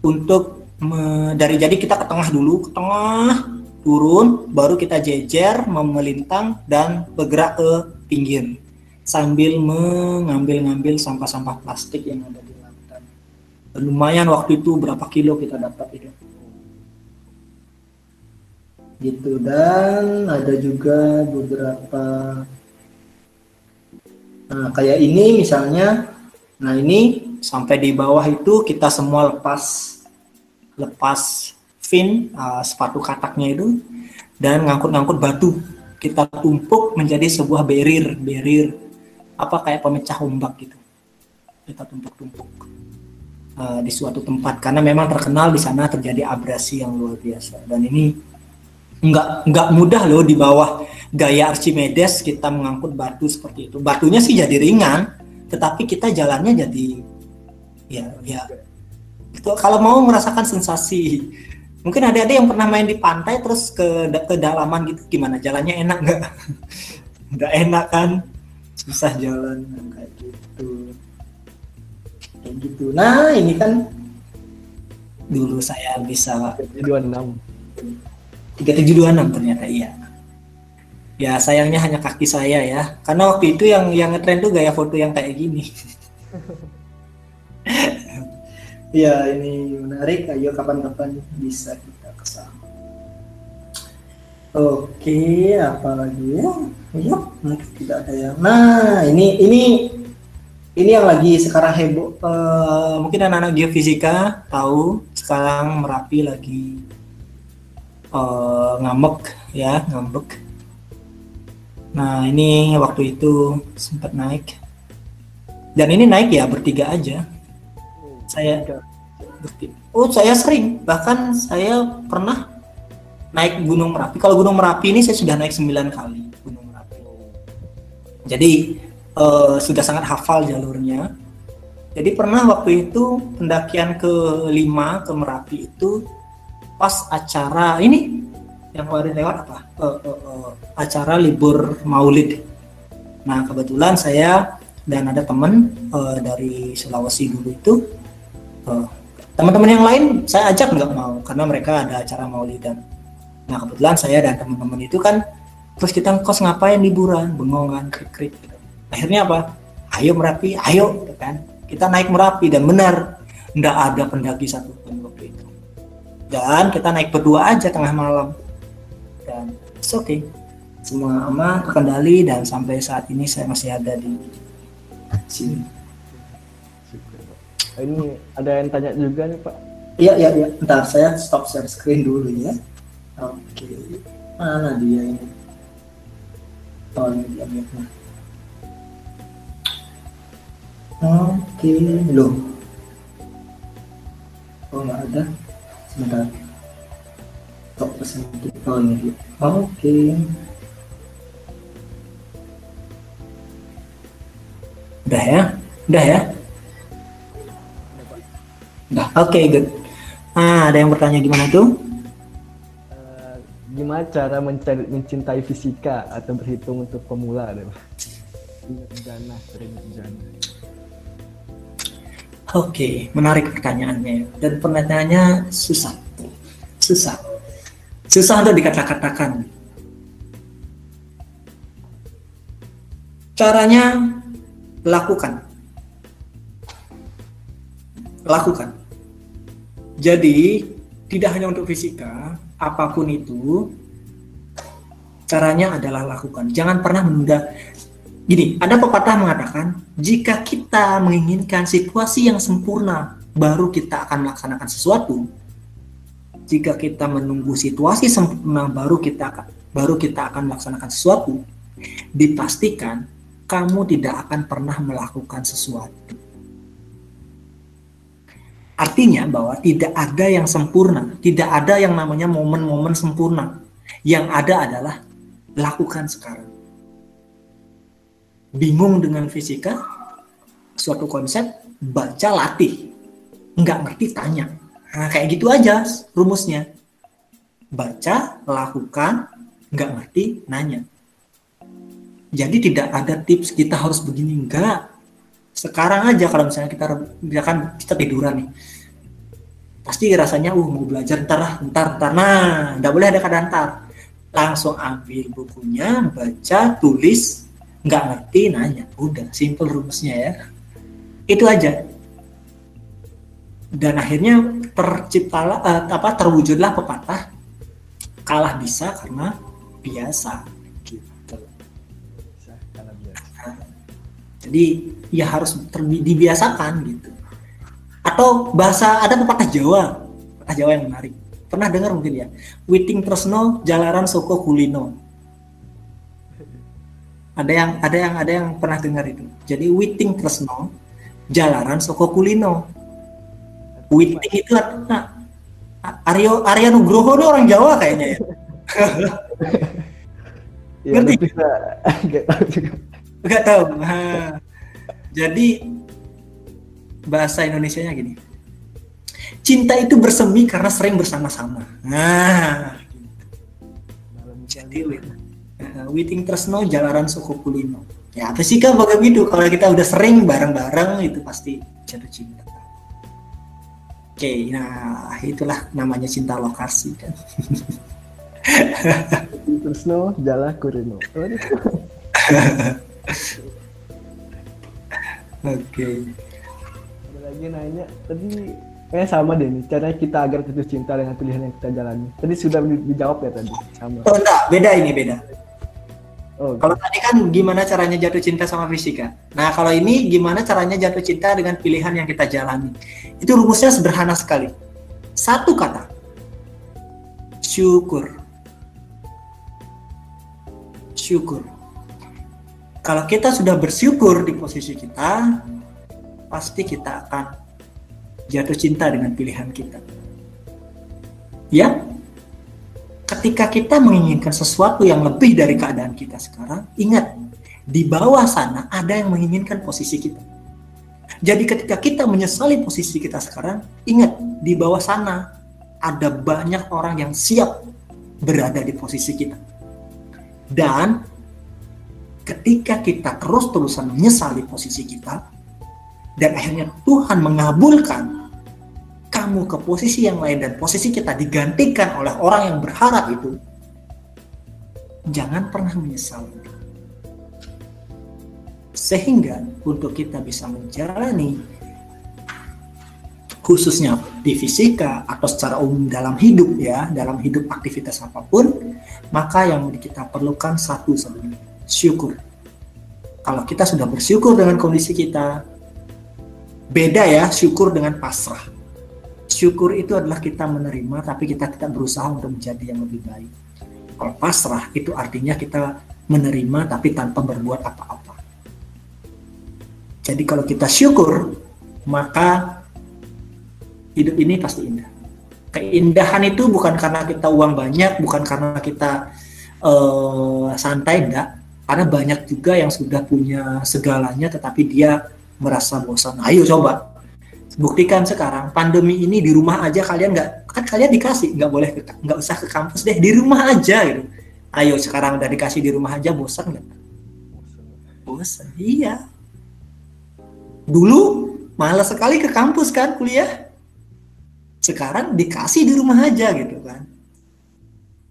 [SPEAKER 2] untuk me, dari jadi kita ke tengah dulu ke tengah turun, baru kita jejer, memelintang, dan bergerak ke pinggir sambil mengambil-ngambil sampah-sampah plastik yang ada di lautan. Lumayan waktu itu berapa kilo kita dapat itu. Gitu dan ada juga beberapa Nah, kayak ini misalnya. Nah, ini sampai di bawah itu kita semua lepas lepas fin uh, sepatu kataknya itu dan ngangkut-ngangkut batu. Kita tumpuk menjadi sebuah barrier barrier apa kayak pemecah ombak gitu. Kita tumpuk-tumpuk uh, di suatu tempat. Karena memang terkenal di sana terjadi abrasi yang luar biasa. Dan ini nggak nggak mudah loh di bawah gaya Archimedes kita mengangkut batu seperti itu batunya sih jadi ringan tetapi kita jalannya jadi ya ya itu kalau mau merasakan sensasi Mungkin ada ada yang pernah main di pantai terus ke ke dalaman gitu gimana jalannya enak nggak? Nggak enak kan? Susah jalan kayak gitu. Kayak gitu. Nah ini kan dulu saya bisa
[SPEAKER 1] 3726
[SPEAKER 2] 3726 ternyata iya. Ya sayangnya hanya kaki saya ya. Karena waktu itu yang yang ngetren tuh gaya foto yang kayak gini. Ya ini menarik. Ayo kapan-kapan bisa kita ke sana. Oke, apa lagi ya? Iya, mungkin tidak ada yang. Nah, ini ini ini yang lagi sekarang heboh. Uh, mungkin anak-anak geofisika tahu sekarang Merapi lagi uh, ngambek ya, ngambek. Nah, ini waktu itu sempat naik. Dan ini naik ya bertiga aja. Saya bertiga. Oh, saya sering. Bahkan saya pernah naik Gunung Merapi. Kalau Gunung Merapi ini saya sudah naik 9 kali Gunung Merapi. Jadi uh, sudah sangat hafal jalurnya. Jadi pernah waktu itu pendakian ke lima ke Merapi itu pas acara ini yang kemarin lewat apa? Uh, uh, uh, acara libur Maulid. Nah kebetulan saya dan ada teman uh, dari Sulawesi dulu itu uh, teman-teman yang lain saya ajak nggak mau karena mereka ada acara Maulidan. Nah kebetulan saya dan teman-teman itu kan terus kita kos ngapain liburan bengong kan krik-krik akhirnya apa ayo merapi ayo gitu kan kita naik merapi dan benar nggak ada pendaki satu pun waktu itu dan kita naik berdua aja tengah malam dan it's okay semua aman terkendali dan sampai saat ini saya masih ada di sini
[SPEAKER 1] ini ada yang tanya juga nih pak
[SPEAKER 2] iya iya iya ntar saya stop share screen dulu ya oke okay. mana dia ini oh ini dia lihatnya Oke, loh. Oh nggak ada. Sebentar. Tok pesan ini. Oke. Udah ya? Udah ya? Udah. Oke, okay, good. Ah, ada yang bertanya gimana tuh?
[SPEAKER 1] Uh, gimana cara mencari, mencintai fisika atau berhitung untuk pemula? Ingat jana.
[SPEAKER 2] Oke, menarik pertanyaannya. Dan pertanyaannya susah. Susah. Susah untuk dikata-katakan. Caranya lakukan. Lakukan. Jadi, tidak hanya untuk fisika, apa pun itu, caranya adalah lakukan. Jangan pernah menunda Gini, ada pepatah mengatakan, jika kita menginginkan situasi yang sempurna, baru kita akan melaksanakan sesuatu. Jika kita menunggu situasi sempurna, baru kita baru kita akan melaksanakan sesuatu. Dipastikan kamu tidak akan pernah melakukan sesuatu. Artinya bahwa tidak ada yang sempurna, tidak ada yang namanya momen-momen sempurna. Yang ada adalah lakukan sekarang bingung dengan fisika, suatu konsep, baca latih. Nggak ngerti, tanya. Nah, kayak gitu aja rumusnya. Baca, lakukan, nggak ngerti, nanya. Jadi tidak ada tips kita harus begini, enggak. Sekarang aja kalau misalnya kita misalkan kita tiduran nih, pasti rasanya uh mau belajar ntar lah, ntar, ntar. Nah, nggak boleh ada kata ntar. Langsung ambil bukunya, baca, tulis, nggak ngerti nanya udah simple rumusnya ya itu aja dan akhirnya terciptalah uh, apa terwujudlah pepatah kalah bisa karena biasa gitu. Jadi ya harus dibiasakan gitu. Atau bahasa ada pepatah Jawa pepatah Jawa yang menarik. Pernah dengar mungkin ya? Witing Tresno Jalaran Soko Kulino. Ada yang ada yang ada yang pernah dengar itu. Jadi Witing Tresno, Jalaran Soko Kulino. Witing itu nah, Aryo Arya Nugroho ini orang Jawa kayaknya ya. ya Ngerti? Gak tahu juga. Gak tahu. Nah, jadi bahasa Indonesia-nya gini. Cinta itu bersemi karena sering bersama-sama. Nah, jadi Witing Tresno Jalaran Suku Kulino ya apa sih kan begitu kalau kita udah sering bareng-bareng itu pasti jatuh cinta oke okay, nah itulah namanya cinta lokasi kan
[SPEAKER 1] Tresno Jala Kulino
[SPEAKER 2] Oke.
[SPEAKER 1] Ada lagi nanya tadi Kayaknya sama deh nih, caranya kita agar jatuh cinta dengan pilihan yang kita jalani. Tadi sudah di- dijawab ya tadi, sama.
[SPEAKER 2] Oh enggak, beda ini beda.
[SPEAKER 1] Oh,
[SPEAKER 2] Kalau tadi kan gimana caranya jatuh cinta sama fisika. Nah kalau ini gimana caranya jatuh cinta dengan pilihan yang kita jalani. Itu rumusnya sederhana sekali. Satu kata. Syukur. Syukur. Kalau kita sudah bersyukur di posisi kita, pasti kita akan jatuh cinta dengan pilihan kita. Ya, ketika kita menginginkan sesuatu yang lebih dari keadaan kita sekarang, ingat, di bawah sana ada yang menginginkan posisi kita. Jadi ketika kita menyesali posisi kita sekarang, ingat, di bawah sana ada banyak orang yang siap berada di posisi kita. Dan ketika kita terus-terusan menyesali posisi kita, dan akhirnya Tuhan mengabulkan kamu ke posisi yang lain dan posisi kita digantikan oleh orang yang berharap itu, jangan pernah menyesal. Sehingga untuk kita bisa menjalani khususnya di fisika atau secara umum dalam hidup ya, dalam hidup aktivitas apa pun, maka yang kita perlukan satu sebenarnya, syukur. Kalau kita sudah bersyukur dengan kondisi kita, beda ya syukur dengan pasrah syukur itu adalah kita menerima tapi kita tidak berusaha untuk menjadi yang lebih baik. Kalau pasrah itu artinya kita menerima tapi tanpa berbuat apa-apa. Jadi kalau kita syukur maka hidup ini pasti indah. Keindahan itu bukan karena kita uang banyak, bukan karena kita uh, santai enggak. Karena banyak juga yang sudah punya segalanya tetapi dia merasa bosan. Ayo coba buktikan sekarang pandemi ini di rumah aja kalian nggak kan kalian dikasih nggak boleh nggak usah ke kampus deh di rumah aja gitu. Ayo sekarang udah dikasih di rumah aja bosan nggak? Bosan iya. Dulu malas sekali ke kampus kan kuliah. Sekarang dikasih di rumah aja gitu kan.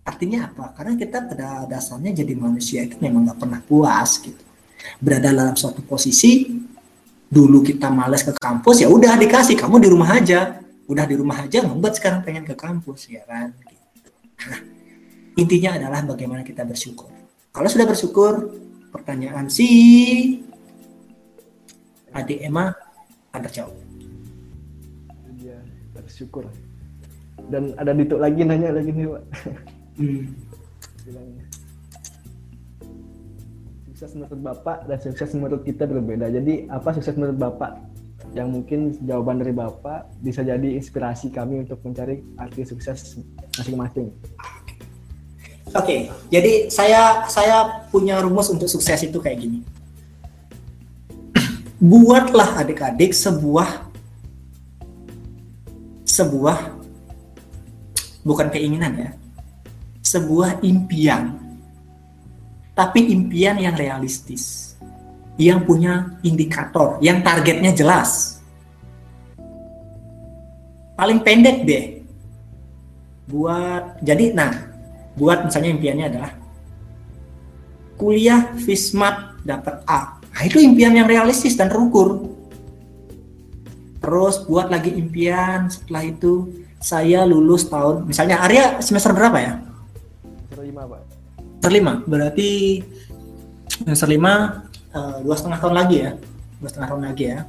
[SPEAKER 2] Artinya apa? Karena kita pada dasarnya jadi manusia itu memang nggak pernah puas gitu. Berada dalam suatu posisi dulu kita males ke kampus ya udah dikasih kamu di rumah aja udah di rumah aja ngebet sekarang pengen ke kampus ya kan nah, intinya adalah bagaimana kita bersyukur kalau sudah bersyukur pertanyaan si adik Emma ada jawab
[SPEAKER 1] dia bersyukur. Dan ada dituk lagi nanya lagi nih, Pak.
[SPEAKER 2] hmm.
[SPEAKER 1] Sukses menurut Bapak dan sukses menurut kita berbeda. Jadi apa sukses menurut Bapak? Yang mungkin jawaban dari Bapak bisa jadi inspirasi kami untuk mencari arti sukses masing-masing.
[SPEAKER 2] Oke, jadi saya saya punya rumus untuk sukses itu kayak gini. Buatlah adik-adik sebuah sebuah bukan keinginan ya, sebuah impian. Tapi impian yang realistis, yang punya indikator, yang targetnya jelas. Paling pendek deh. Buat jadi nah, buat misalnya impiannya adalah kuliah Fismat dapat A. Nah, itu impian yang realistis dan terukur. Terus buat lagi impian setelah itu saya lulus tahun misalnya Arya semester berapa ya?
[SPEAKER 1] Semester lima, Pak.
[SPEAKER 2] Semester lima. Berarti semester lima eh, dua setengah tahun lagi ya. Dua setengah tahun lagi ya.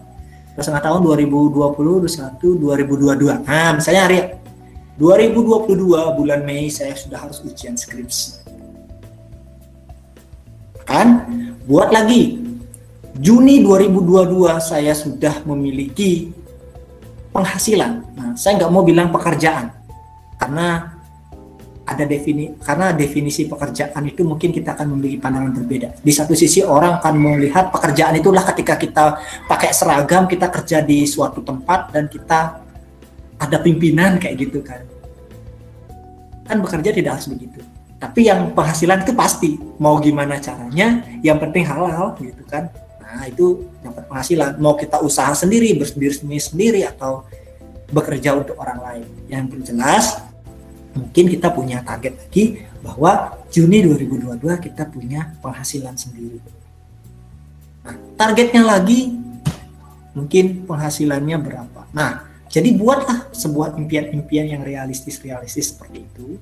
[SPEAKER 2] Dua setengah tahun 2020, 2021, 2022. Nah, misalnya Arya 2022 bulan Mei saya sudah harus ujian skripsi. Kan? Buat lagi. Juni 2022 saya sudah memiliki penghasilan. Nah, saya nggak mau bilang pekerjaan karena ada defini karena definisi pekerjaan itu mungkin kita akan memiliki pandangan berbeda. Di satu sisi orang akan melihat pekerjaan itulah ketika kita pakai seragam, kita kerja di suatu tempat dan kita ada pimpinan kayak gitu kan. Kan bekerja tidak harus begitu. Tapi yang penghasilan itu pasti mau gimana caranya, yang penting halal gitu kan. Nah, itu dapat penghasilan. Mau kita usaha sendiri, bersendiri sendiri atau bekerja untuk orang lain. Yang jelas mungkin kita punya target lagi bahwa Juni 2022 kita punya penghasilan sendiri. Nah, targetnya lagi mungkin penghasilannya berapa. Nah, Jadi buatlah sebuah impian-impian yang realistis-realistis seperti itu.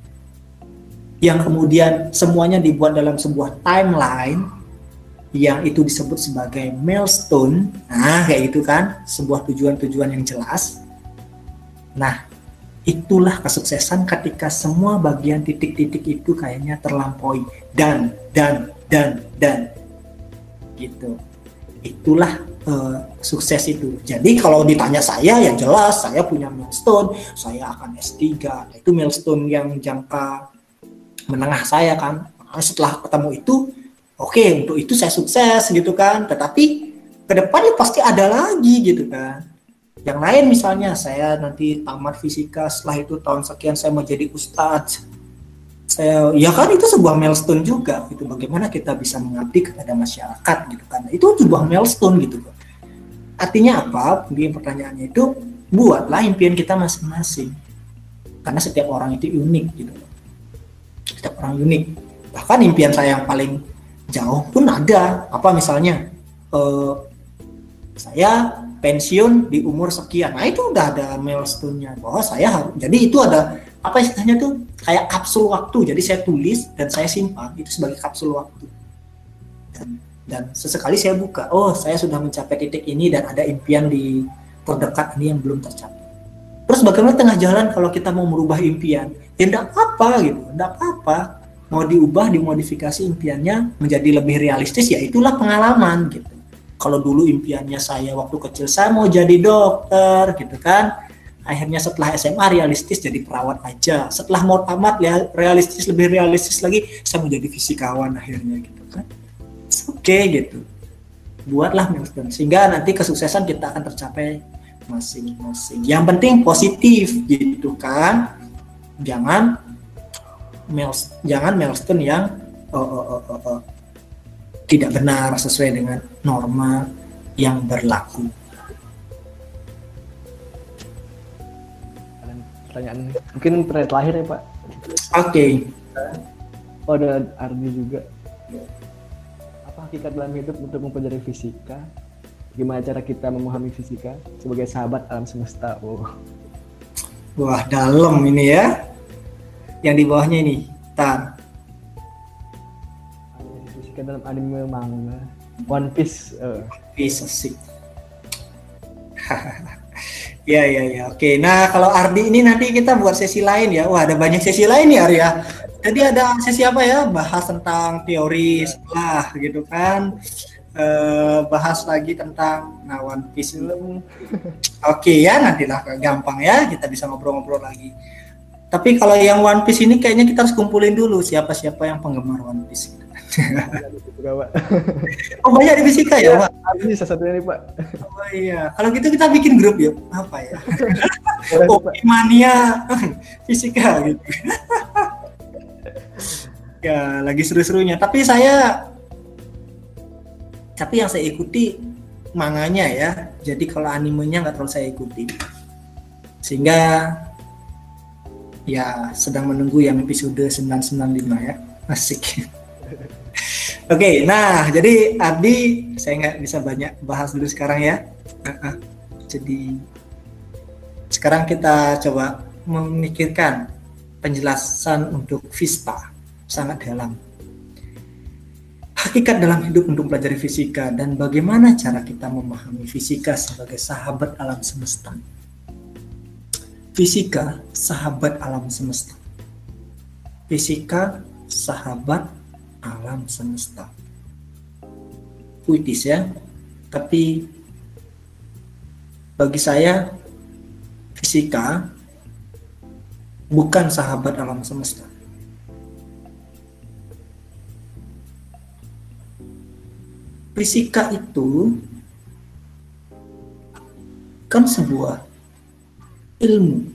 [SPEAKER 2] Yang kemudian semuanya dibuat dalam sebuah timeline yang itu disebut sebagai milestone. Nah, kayak itu kan, sebuah tujuan-tujuan yang jelas. Nah, itulah kesuksesan ketika semua bagian titik-titik itu kayaknya terlampaui dan dan dan dan gitu. Itulah uh, sukses itu. Jadi kalau ditanya saya ya jelas saya punya milestone, saya akan S3. Itu milestone yang jangka menengah saya kan. Setelah ketemu itu oke okay, untuk itu saya sukses gitu kan tetapi ke depannya pasti ada lagi gitu kan yang lain misalnya saya nanti tamat fisika setelah itu tahun sekian saya mau jadi ustadz. Saya ya kan itu sebuah milestone juga gitu. Bagaimana kita bisa mengabdi kepada masyarakat gitu kan. Itu sebuah milestone gitu. Artinya apa? Mungkin pertanyaannya itu buatlah impian kita masing-masing. Karena setiap orang itu unik gitu. Setiap orang unik. Bahkan impian saya yang paling jauh pun ada. Apa misalnya uh, saya pensiun di umur sekian. Nah itu udah ada milestone-nya. Bahwa saya harus jadi itu ada apa istilahnya tuh? Kayak kapsul waktu. Jadi saya tulis dan saya simpan itu sebagai kapsul waktu. Dan, dan sesekali saya buka oh saya sudah mencapai titik ini dan ada impian di terdekat ini yang belum tercapai. Terus bagaimana tengah jalan kalau kita mau merubah impian? Ya enggak apa gitu enggak apa-apa. Mau diubah dimodifikasi impiannya menjadi lebih realistis ya itulah pengalaman gitu kalau dulu impiannya saya waktu kecil saya mau jadi dokter gitu kan. Akhirnya setelah SMA realistis jadi perawat aja. Setelah mau tamat ya realistis lebih realistis lagi saya mau jadi fisikawan akhirnya gitu kan. Oke okay, gitu. Buatlah milestone sehingga nanti kesuksesan kita akan tercapai masing-masing. Yang penting positif gitu kan. Jangan miles, jangan milestone yang uh, uh, uh, uh, uh, tidak benar sesuai dengan norma yang berlaku.
[SPEAKER 1] Pertanyaan mungkin pertanyaan terakhir ya Pak.
[SPEAKER 2] Oke. Okay.
[SPEAKER 1] Oh, ada Ardi juga. Apa hakikat dalam hidup untuk mempelajari fisika? Gimana cara kita memahami fisika sebagai sahabat alam semesta? Oh.
[SPEAKER 2] Wah, dalam ini ya yang di bawahnya ini tar
[SPEAKER 1] fisika dalam anime manga One Piece uh.
[SPEAKER 2] Piece asik. Ya ya ya oke. Nah kalau Ardi ini nanti kita buat sesi lain ya. Wah ada banyak sesi lain ya Arya. Jadi ada sesi apa ya? Bahas tentang teori setelah gitu kan? Uh, bahas lagi tentang nah One Piece oke okay, ya nantilah gampang ya. Kita bisa ngobrol-ngobrol lagi. Tapi kalau yang One Piece ini kayaknya kita harus kumpulin dulu siapa-siapa yang penggemar One Piece. Oh banyak di fisika ya, Pak?
[SPEAKER 1] Ini salah satunya nih, Pak.
[SPEAKER 2] Oh iya. Kalau gitu kita bikin grup yuk. Apa ya? oh, mania fisika gitu. ya, lagi seru-serunya. Tapi saya tapi yang saya ikuti manganya ya. Jadi kalau animenya nggak terlalu saya ikuti. Sehingga ya sedang menunggu yang episode 995 ya asik oke okay, nah jadi Ardi saya nggak bisa banyak bahas dulu sekarang ya. Jadi sekarang kita coba memikirkan penjelasan untuk Vispa. Sangat dalam. Hakikat dalam hidup untuk pelajari fisika dan bagaimana cara kita memahami fisika sebagai sahabat alam semesta. Fisika, sahabat alam semesta. Fisika, sahabat alam semesta. Puitis ya, tapi bagi saya fisika bukan sahabat alam semesta. Fisika itu kan sebuah ilmu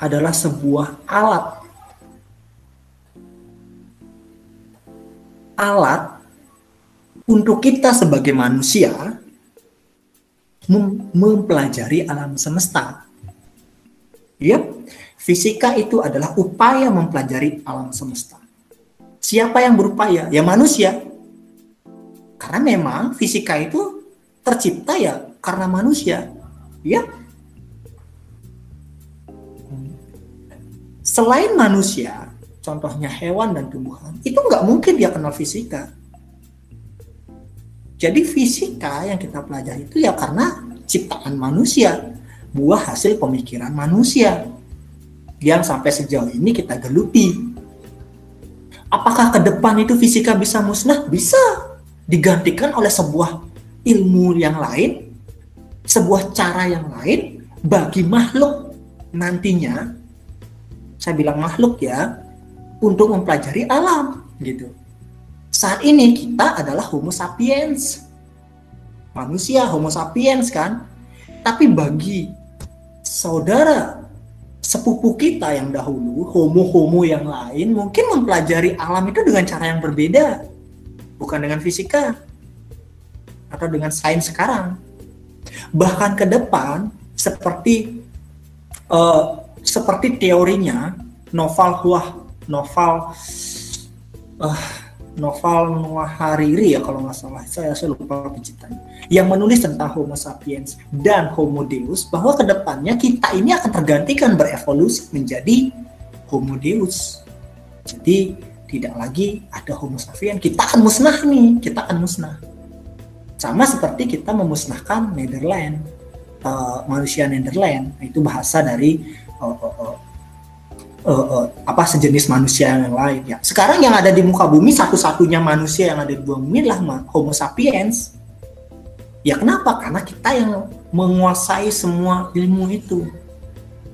[SPEAKER 2] adalah sebuah alat. Alat untuk kita sebagai manusia mem mempelajari alam semesta. Ya, fisika itu adalah upaya mempelajari alam semesta. Siapa yang berupaya? Ya manusia. Karena memang fisika itu tercipta ya karena manusia Ya. Selain manusia, contohnya hewan dan tumbuhan, itu nggak mungkin dia kenal fisika. Jadi fisika yang kita pelajari itu ya karena ciptaan manusia, buah hasil pemikiran manusia yang sampai sejauh ini kita geluti. Apakah ke depan itu fisika bisa musnah? Bisa digantikan oleh sebuah ilmu yang lain, sebuah cara yang lain bagi makhluk nantinya. Saya bilang makhluk ya, untuk mempelajari alam gitu. Saat ini kita adalah Homo sapiens. Manusia Homo sapiens kan. Tapi bagi saudara sepupu kita yang dahulu, homo-homo yang lain mungkin mempelajari alam itu dengan cara yang berbeda bukan dengan fisika atau dengan sains sekarang. Bahkan ke depan seperti uh, seperti teorinya Noval Huah Noval uh, Noval Noah Hariri ya kalau nggak salah. Saya saya lupa penciptanya. Yang menulis tentang Homo sapiens dan Homo Deus bahwa ke depannya kita ini akan tergantikan berevolusi menjadi Homo Deus. Jadi tidak lagi ada homo sapiens, kita akan musnah nih, kita akan musnah. Sama seperti kita memusnahkan Netherlands, uh, manusia Netherlands, itu bahasa dari uh, uh, uh, uh, uh, apa sejenis manusia yang lain ya. Sekarang yang ada di muka bumi satu-satunya manusia yang ada di bumi adalah Homo sapiens. Ya kenapa? Karena kita yang menguasai semua ilmu itu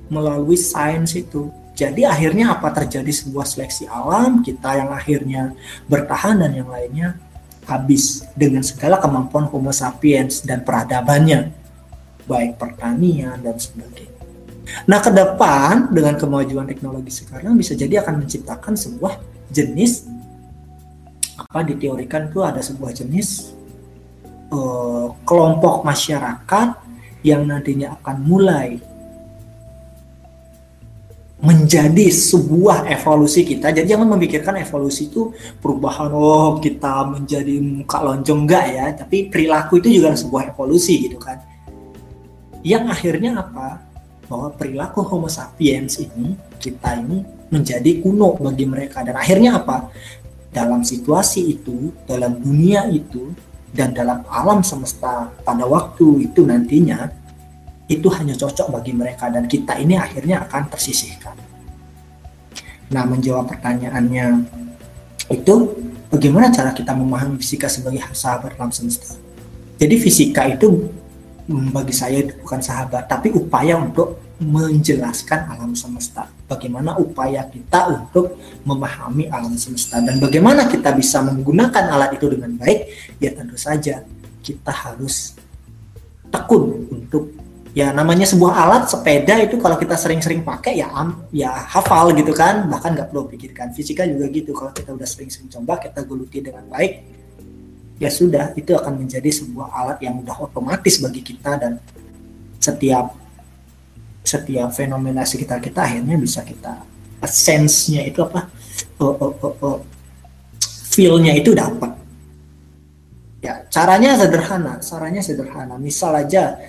[SPEAKER 2] melalui sains itu. Jadi akhirnya apa terjadi sebuah seleksi alam, kita yang akhirnya bertahan dan yang lainnya habis dengan segala kemampuan Homo sapiens dan peradabannya, baik pertanian dan sebagainya. Nah, ke depan dengan kemajuan teknologi sekarang bisa jadi akan menciptakan sebuah jenis apa diteorikan itu ada sebuah jenis uh, kelompok masyarakat yang nantinya akan mulai menjadi sebuah evolusi kita. Jadi jangan memikirkan evolusi itu perubahan oh kita menjadi muka lonjong enggak ya, tapi perilaku itu juga sebuah evolusi gitu kan. Yang akhirnya apa? Bahwa perilaku Homo sapiens ini kita ini menjadi kuno bagi mereka dan akhirnya apa? Dalam situasi itu, dalam dunia itu dan dalam alam semesta pada waktu itu nantinya itu hanya cocok bagi mereka dan kita ini akhirnya akan tersisihkan. Nah, menjawab pertanyaannya itu bagaimana cara kita memahami fisika sebagai sahabat alam semesta? Jadi fisika itu bagi saya itu bukan sahabat, tapi upaya untuk menjelaskan alam semesta. Bagaimana upaya kita untuk memahami alam semesta dan bagaimana kita bisa menggunakan alat itu dengan baik? Ya tentu saja kita harus tekun untuk ya namanya sebuah alat sepeda itu kalau kita sering-sering pakai ya ya hafal gitu kan bahkan nggak perlu pikirkan fisika juga gitu kalau kita udah sering-sering coba kita geluti dengan baik ya sudah itu akan menjadi sebuah alat yang udah otomatis bagi kita dan setiap setiap fenomena sekitar kita akhirnya bisa kita sense-nya itu apa oh, oh, oh, oh, feel-nya itu dapat ya caranya sederhana caranya sederhana misal aja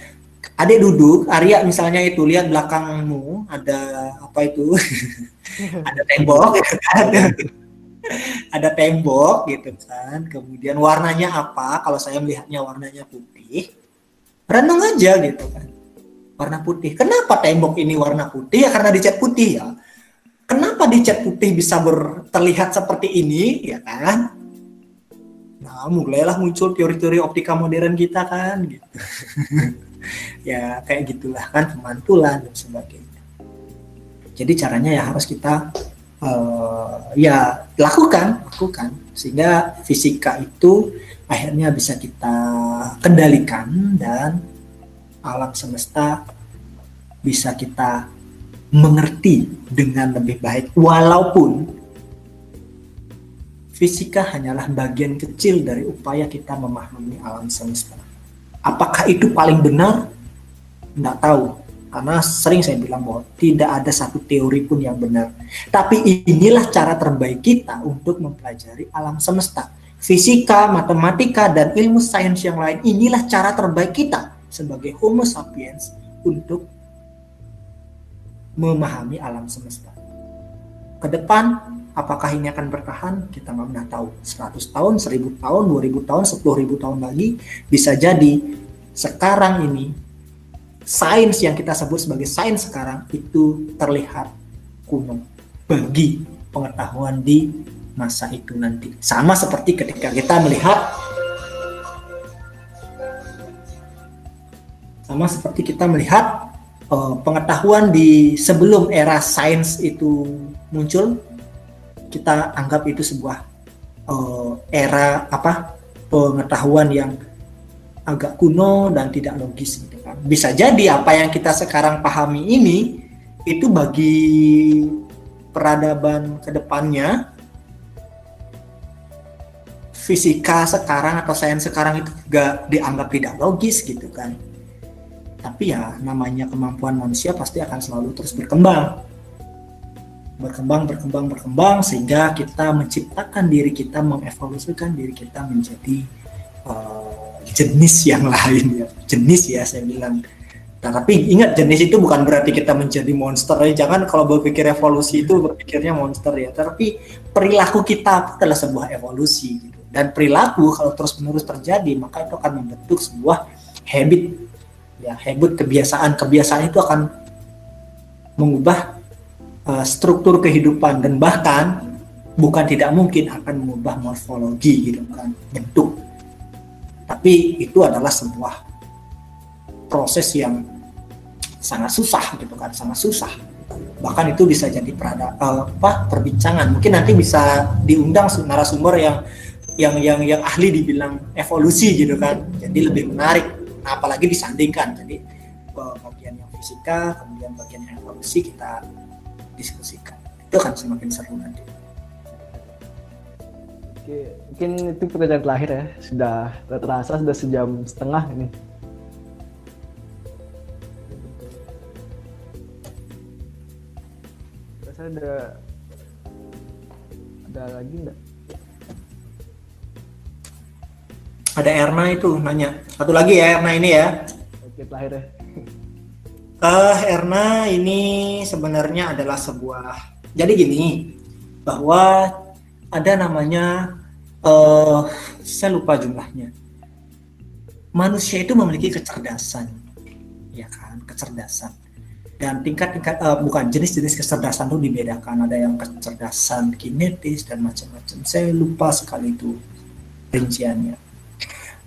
[SPEAKER 2] adik duduk, Arya misalnya itu lihat belakangmu ada apa itu? ada tembok? ada tembok gitu kan. Kemudian warnanya apa? Kalau saya melihatnya warnanya putih, renung aja gitu kan. Warna putih. Kenapa tembok ini warna putih? Ya karena dicat putih ya. Kenapa dicat putih bisa terlihat seperti ini, ya kan? Nah, mulailah muncul teori-teori optika modern kita kan, gitu. ya kayak gitulah kan pemantulan dan sebagainya jadi caranya ya harus kita uh, ya lakukan lakukan sehingga fisika itu akhirnya bisa kita kendalikan dan alam semesta bisa kita mengerti dengan lebih baik walaupun fisika hanyalah bagian kecil dari upaya kita memahami alam semesta Apakah itu paling benar? Tidak tahu. Karena sering saya bilang bahwa tidak ada satu teori pun yang benar. Tapi inilah cara terbaik kita untuk mempelajari alam semesta. Fisika, matematika, dan ilmu sains yang lain inilah cara terbaik kita sebagai Homo sapiens untuk memahami alam semesta. Ke depan, apakah ini akan bertahan? Kita nggak pernah tahu. 100 tahun, 1000 tahun, 2000 tahun, 10.000 tahun lagi bisa jadi sekarang ini sains yang kita sebut sebagai sains sekarang itu terlihat kuno bagi pengetahuan di masa itu nanti. Sama seperti ketika kita melihat sama seperti kita melihat uh, pengetahuan di sebelum era sains itu muncul kita anggap itu sebuah uh, era apa pengetahuan yang agak kuno dan tidak logis gitu bisa jadi apa yang kita sekarang pahami ini itu bagi peradaban ke depannya fisika sekarang atau sains sekarang itu juga dianggap tidak logis gitu kan. Tapi ya namanya kemampuan manusia pasti akan selalu terus berkembang. Berkembang berkembang berkembang sehingga kita menciptakan diri kita mengevolusikan diri kita menjadi uh, jenis yang lain ya. Jenis ya saya bilang. Nah, tapi ingat jenis itu bukan berarti kita menjadi monster ya. Jangan kalau berpikir evolusi itu berpikirnya monster ya. Tapi perilaku kita adalah sebuah evolusi gitu. Dan perilaku kalau terus menerus terjadi maka itu akan membentuk sebuah habit. Ya habit kebiasaan. Kebiasaan itu akan mengubah uh, struktur kehidupan dan bahkan bukan tidak mungkin akan mengubah morfologi gitu kan bentuk tapi itu adalah sebuah proses yang sangat susah gitu kan sangat susah bahkan itu bisa jadi perada uh, apa perbincangan mungkin nanti bisa diundang narasumber yang yang yang yang ahli dibilang evolusi gitu kan jadi lebih menarik Nah, apalagi disandingkan. Jadi bagian yang fisika, kemudian bagian yang evolusi kita diskusikan. Itu akan semakin seru nanti.
[SPEAKER 1] Oke, mungkin itu pertanyaan terakhir ya. Sudah terasa sudah sejam setengah ini. Rasa ada ada lagi enggak?
[SPEAKER 2] Ada Erna itu nanya. Satu lagi ya Erna ini ya.
[SPEAKER 1] Oke, terakhir ya.
[SPEAKER 2] Uh, Erna ini sebenarnya adalah sebuah jadi gini bahwa ada namanya uh, saya lupa jumlahnya. Manusia itu memiliki kecerdasan. Ya kan kecerdasan. Dan tingkat-tingkat uh, bukan jenis-jenis kecerdasan itu dibedakan. Ada yang kecerdasan kinetis dan macam-macam. Saya lupa sekali itu rinciannya.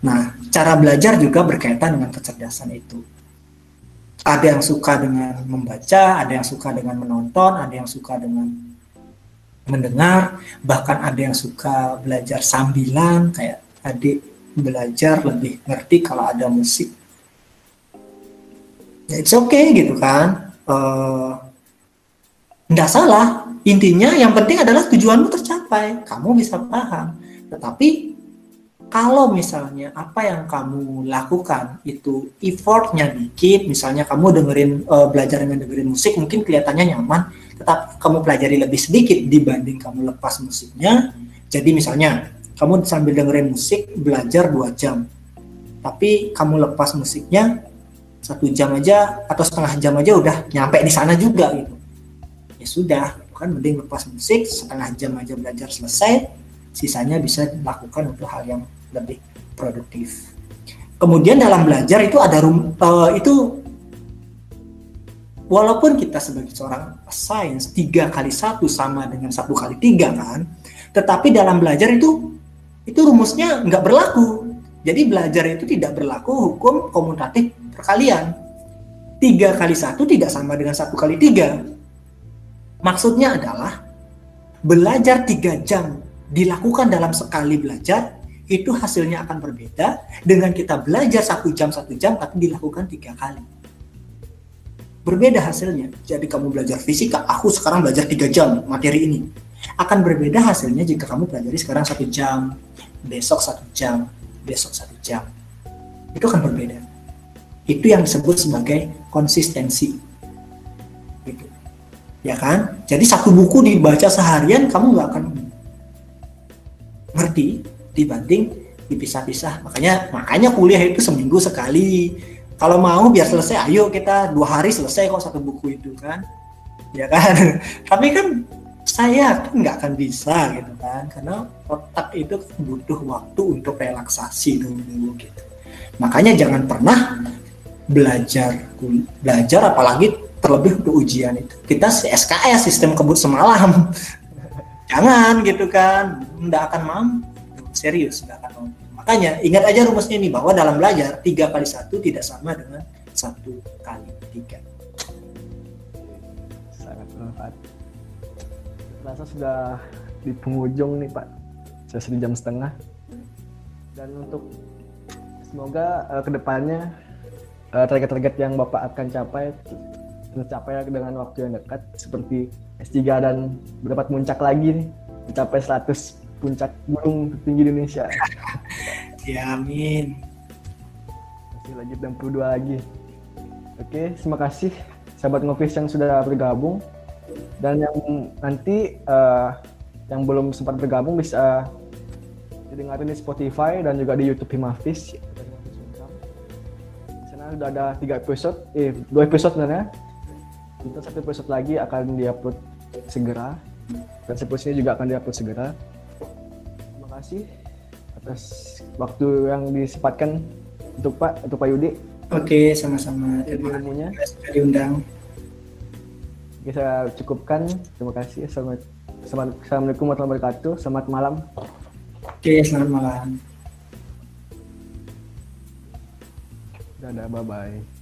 [SPEAKER 2] Nah, cara belajar juga berkaitan dengan kecerdasan itu. Ada yang suka dengan membaca, ada yang suka dengan menonton, ada yang suka dengan mendengar, bahkan ada yang suka belajar sambilan, kayak adik belajar lebih ngerti kalau ada musik. Ya, it's okay gitu kan. Uh, nggak salah. Intinya yang penting adalah tujuanmu tercapai. Kamu bisa paham. Tetapi kalau misalnya apa yang kamu lakukan itu effortnya dikit, misalnya kamu dengerin uh, belajar dengan dengerin musik mungkin kelihatannya nyaman, tetap kamu pelajari lebih sedikit dibanding kamu lepas musiknya. Jadi misalnya kamu sambil dengerin musik belajar dua jam, tapi kamu lepas musiknya satu jam aja atau setengah jam aja udah nyampe di sana juga gitu. Ya sudah, kan mending lepas musik setengah jam aja belajar selesai, sisanya bisa dilakukan untuk hal yang lebih produktif. Kemudian dalam belajar itu ada rum, uh, itu walaupun kita sebagai seorang sains tiga kali satu sama dengan satu kali tiga kan, tetapi dalam belajar itu itu rumusnya nggak berlaku. Jadi belajar itu tidak berlaku hukum komutatif perkalian. Tiga kali satu tidak sama dengan satu kali tiga. Maksudnya adalah belajar tiga jam dilakukan dalam sekali belajar itu hasilnya akan berbeda dengan kita belajar satu jam satu jam tapi dilakukan tiga kali berbeda hasilnya. Jadi kamu belajar fisika aku sekarang belajar tiga jam materi ini. Akan berbeda hasilnya jika kamu pelajari sekarang satu jam besok satu jam besok satu jam. Itu akan berbeda. Itu yang disebut sebagai konsistensi. Gitu. Ya kan? Jadi satu buku dibaca seharian kamu nggak akan ngerti dibanding dipisah-pisah. Makanya makanya kuliah itu seminggu sekali. Kalau mau biar selesai ayo kita dua hari selesai kok satu buku itu kan. Ya kan? Tapi kan saya kan nggak akan bisa gitu kan karena otak itu butuh waktu untuk relaksasi dulu gitu. Makanya jangan pernah belajar belajar apalagi terlebih untuk ujian itu. Kita SKS sistem kebut semalam. Jangan gitu kan nggak akan mampu. Serius nggak akan mampu makanya ingat aja rumusnya ini bahwa dalam belajar tiga kali satu tidak sama dengan satu kali tiga.
[SPEAKER 1] Sangat bermanfaat. Rasa sudah di penghujung nih Pak. Sudah jam setengah. Dan untuk semoga uh, ke depannya uh, target-target yang Bapak akan capai tercapai dengan waktu yang dekat seperti S3 dan berdapat puncak lagi nih mencapai 100 puncak gunung tertinggi Indonesia.
[SPEAKER 2] Ya amin.
[SPEAKER 1] Masih lagi 62 lagi. Oke, terima kasih sahabat ngofis yang sudah bergabung dan yang nanti uh, yang belum sempat bergabung bisa didengarin di Spotify dan juga di YouTube Himafis. Di sana sudah ada tiga episode, eh dua episode sebenarnya kita satu episode lagi akan diupload segera dan seterusnya juga akan diupload segera kasih atas waktu yang disempatkan untuk Pak untuk Pak Yudi.
[SPEAKER 2] Oke sama-sama. Terima
[SPEAKER 1] ilmunya.
[SPEAKER 2] Kasih diundang.
[SPEAKER 1] Oke saya cukupkan. Terima kasih. Assalamualaikum warahmatullahi wabarakatuh. Selamat malam.
[SPEAKER 2] Oke selamat malam.
[SPEAKER 1] Dadah bye bye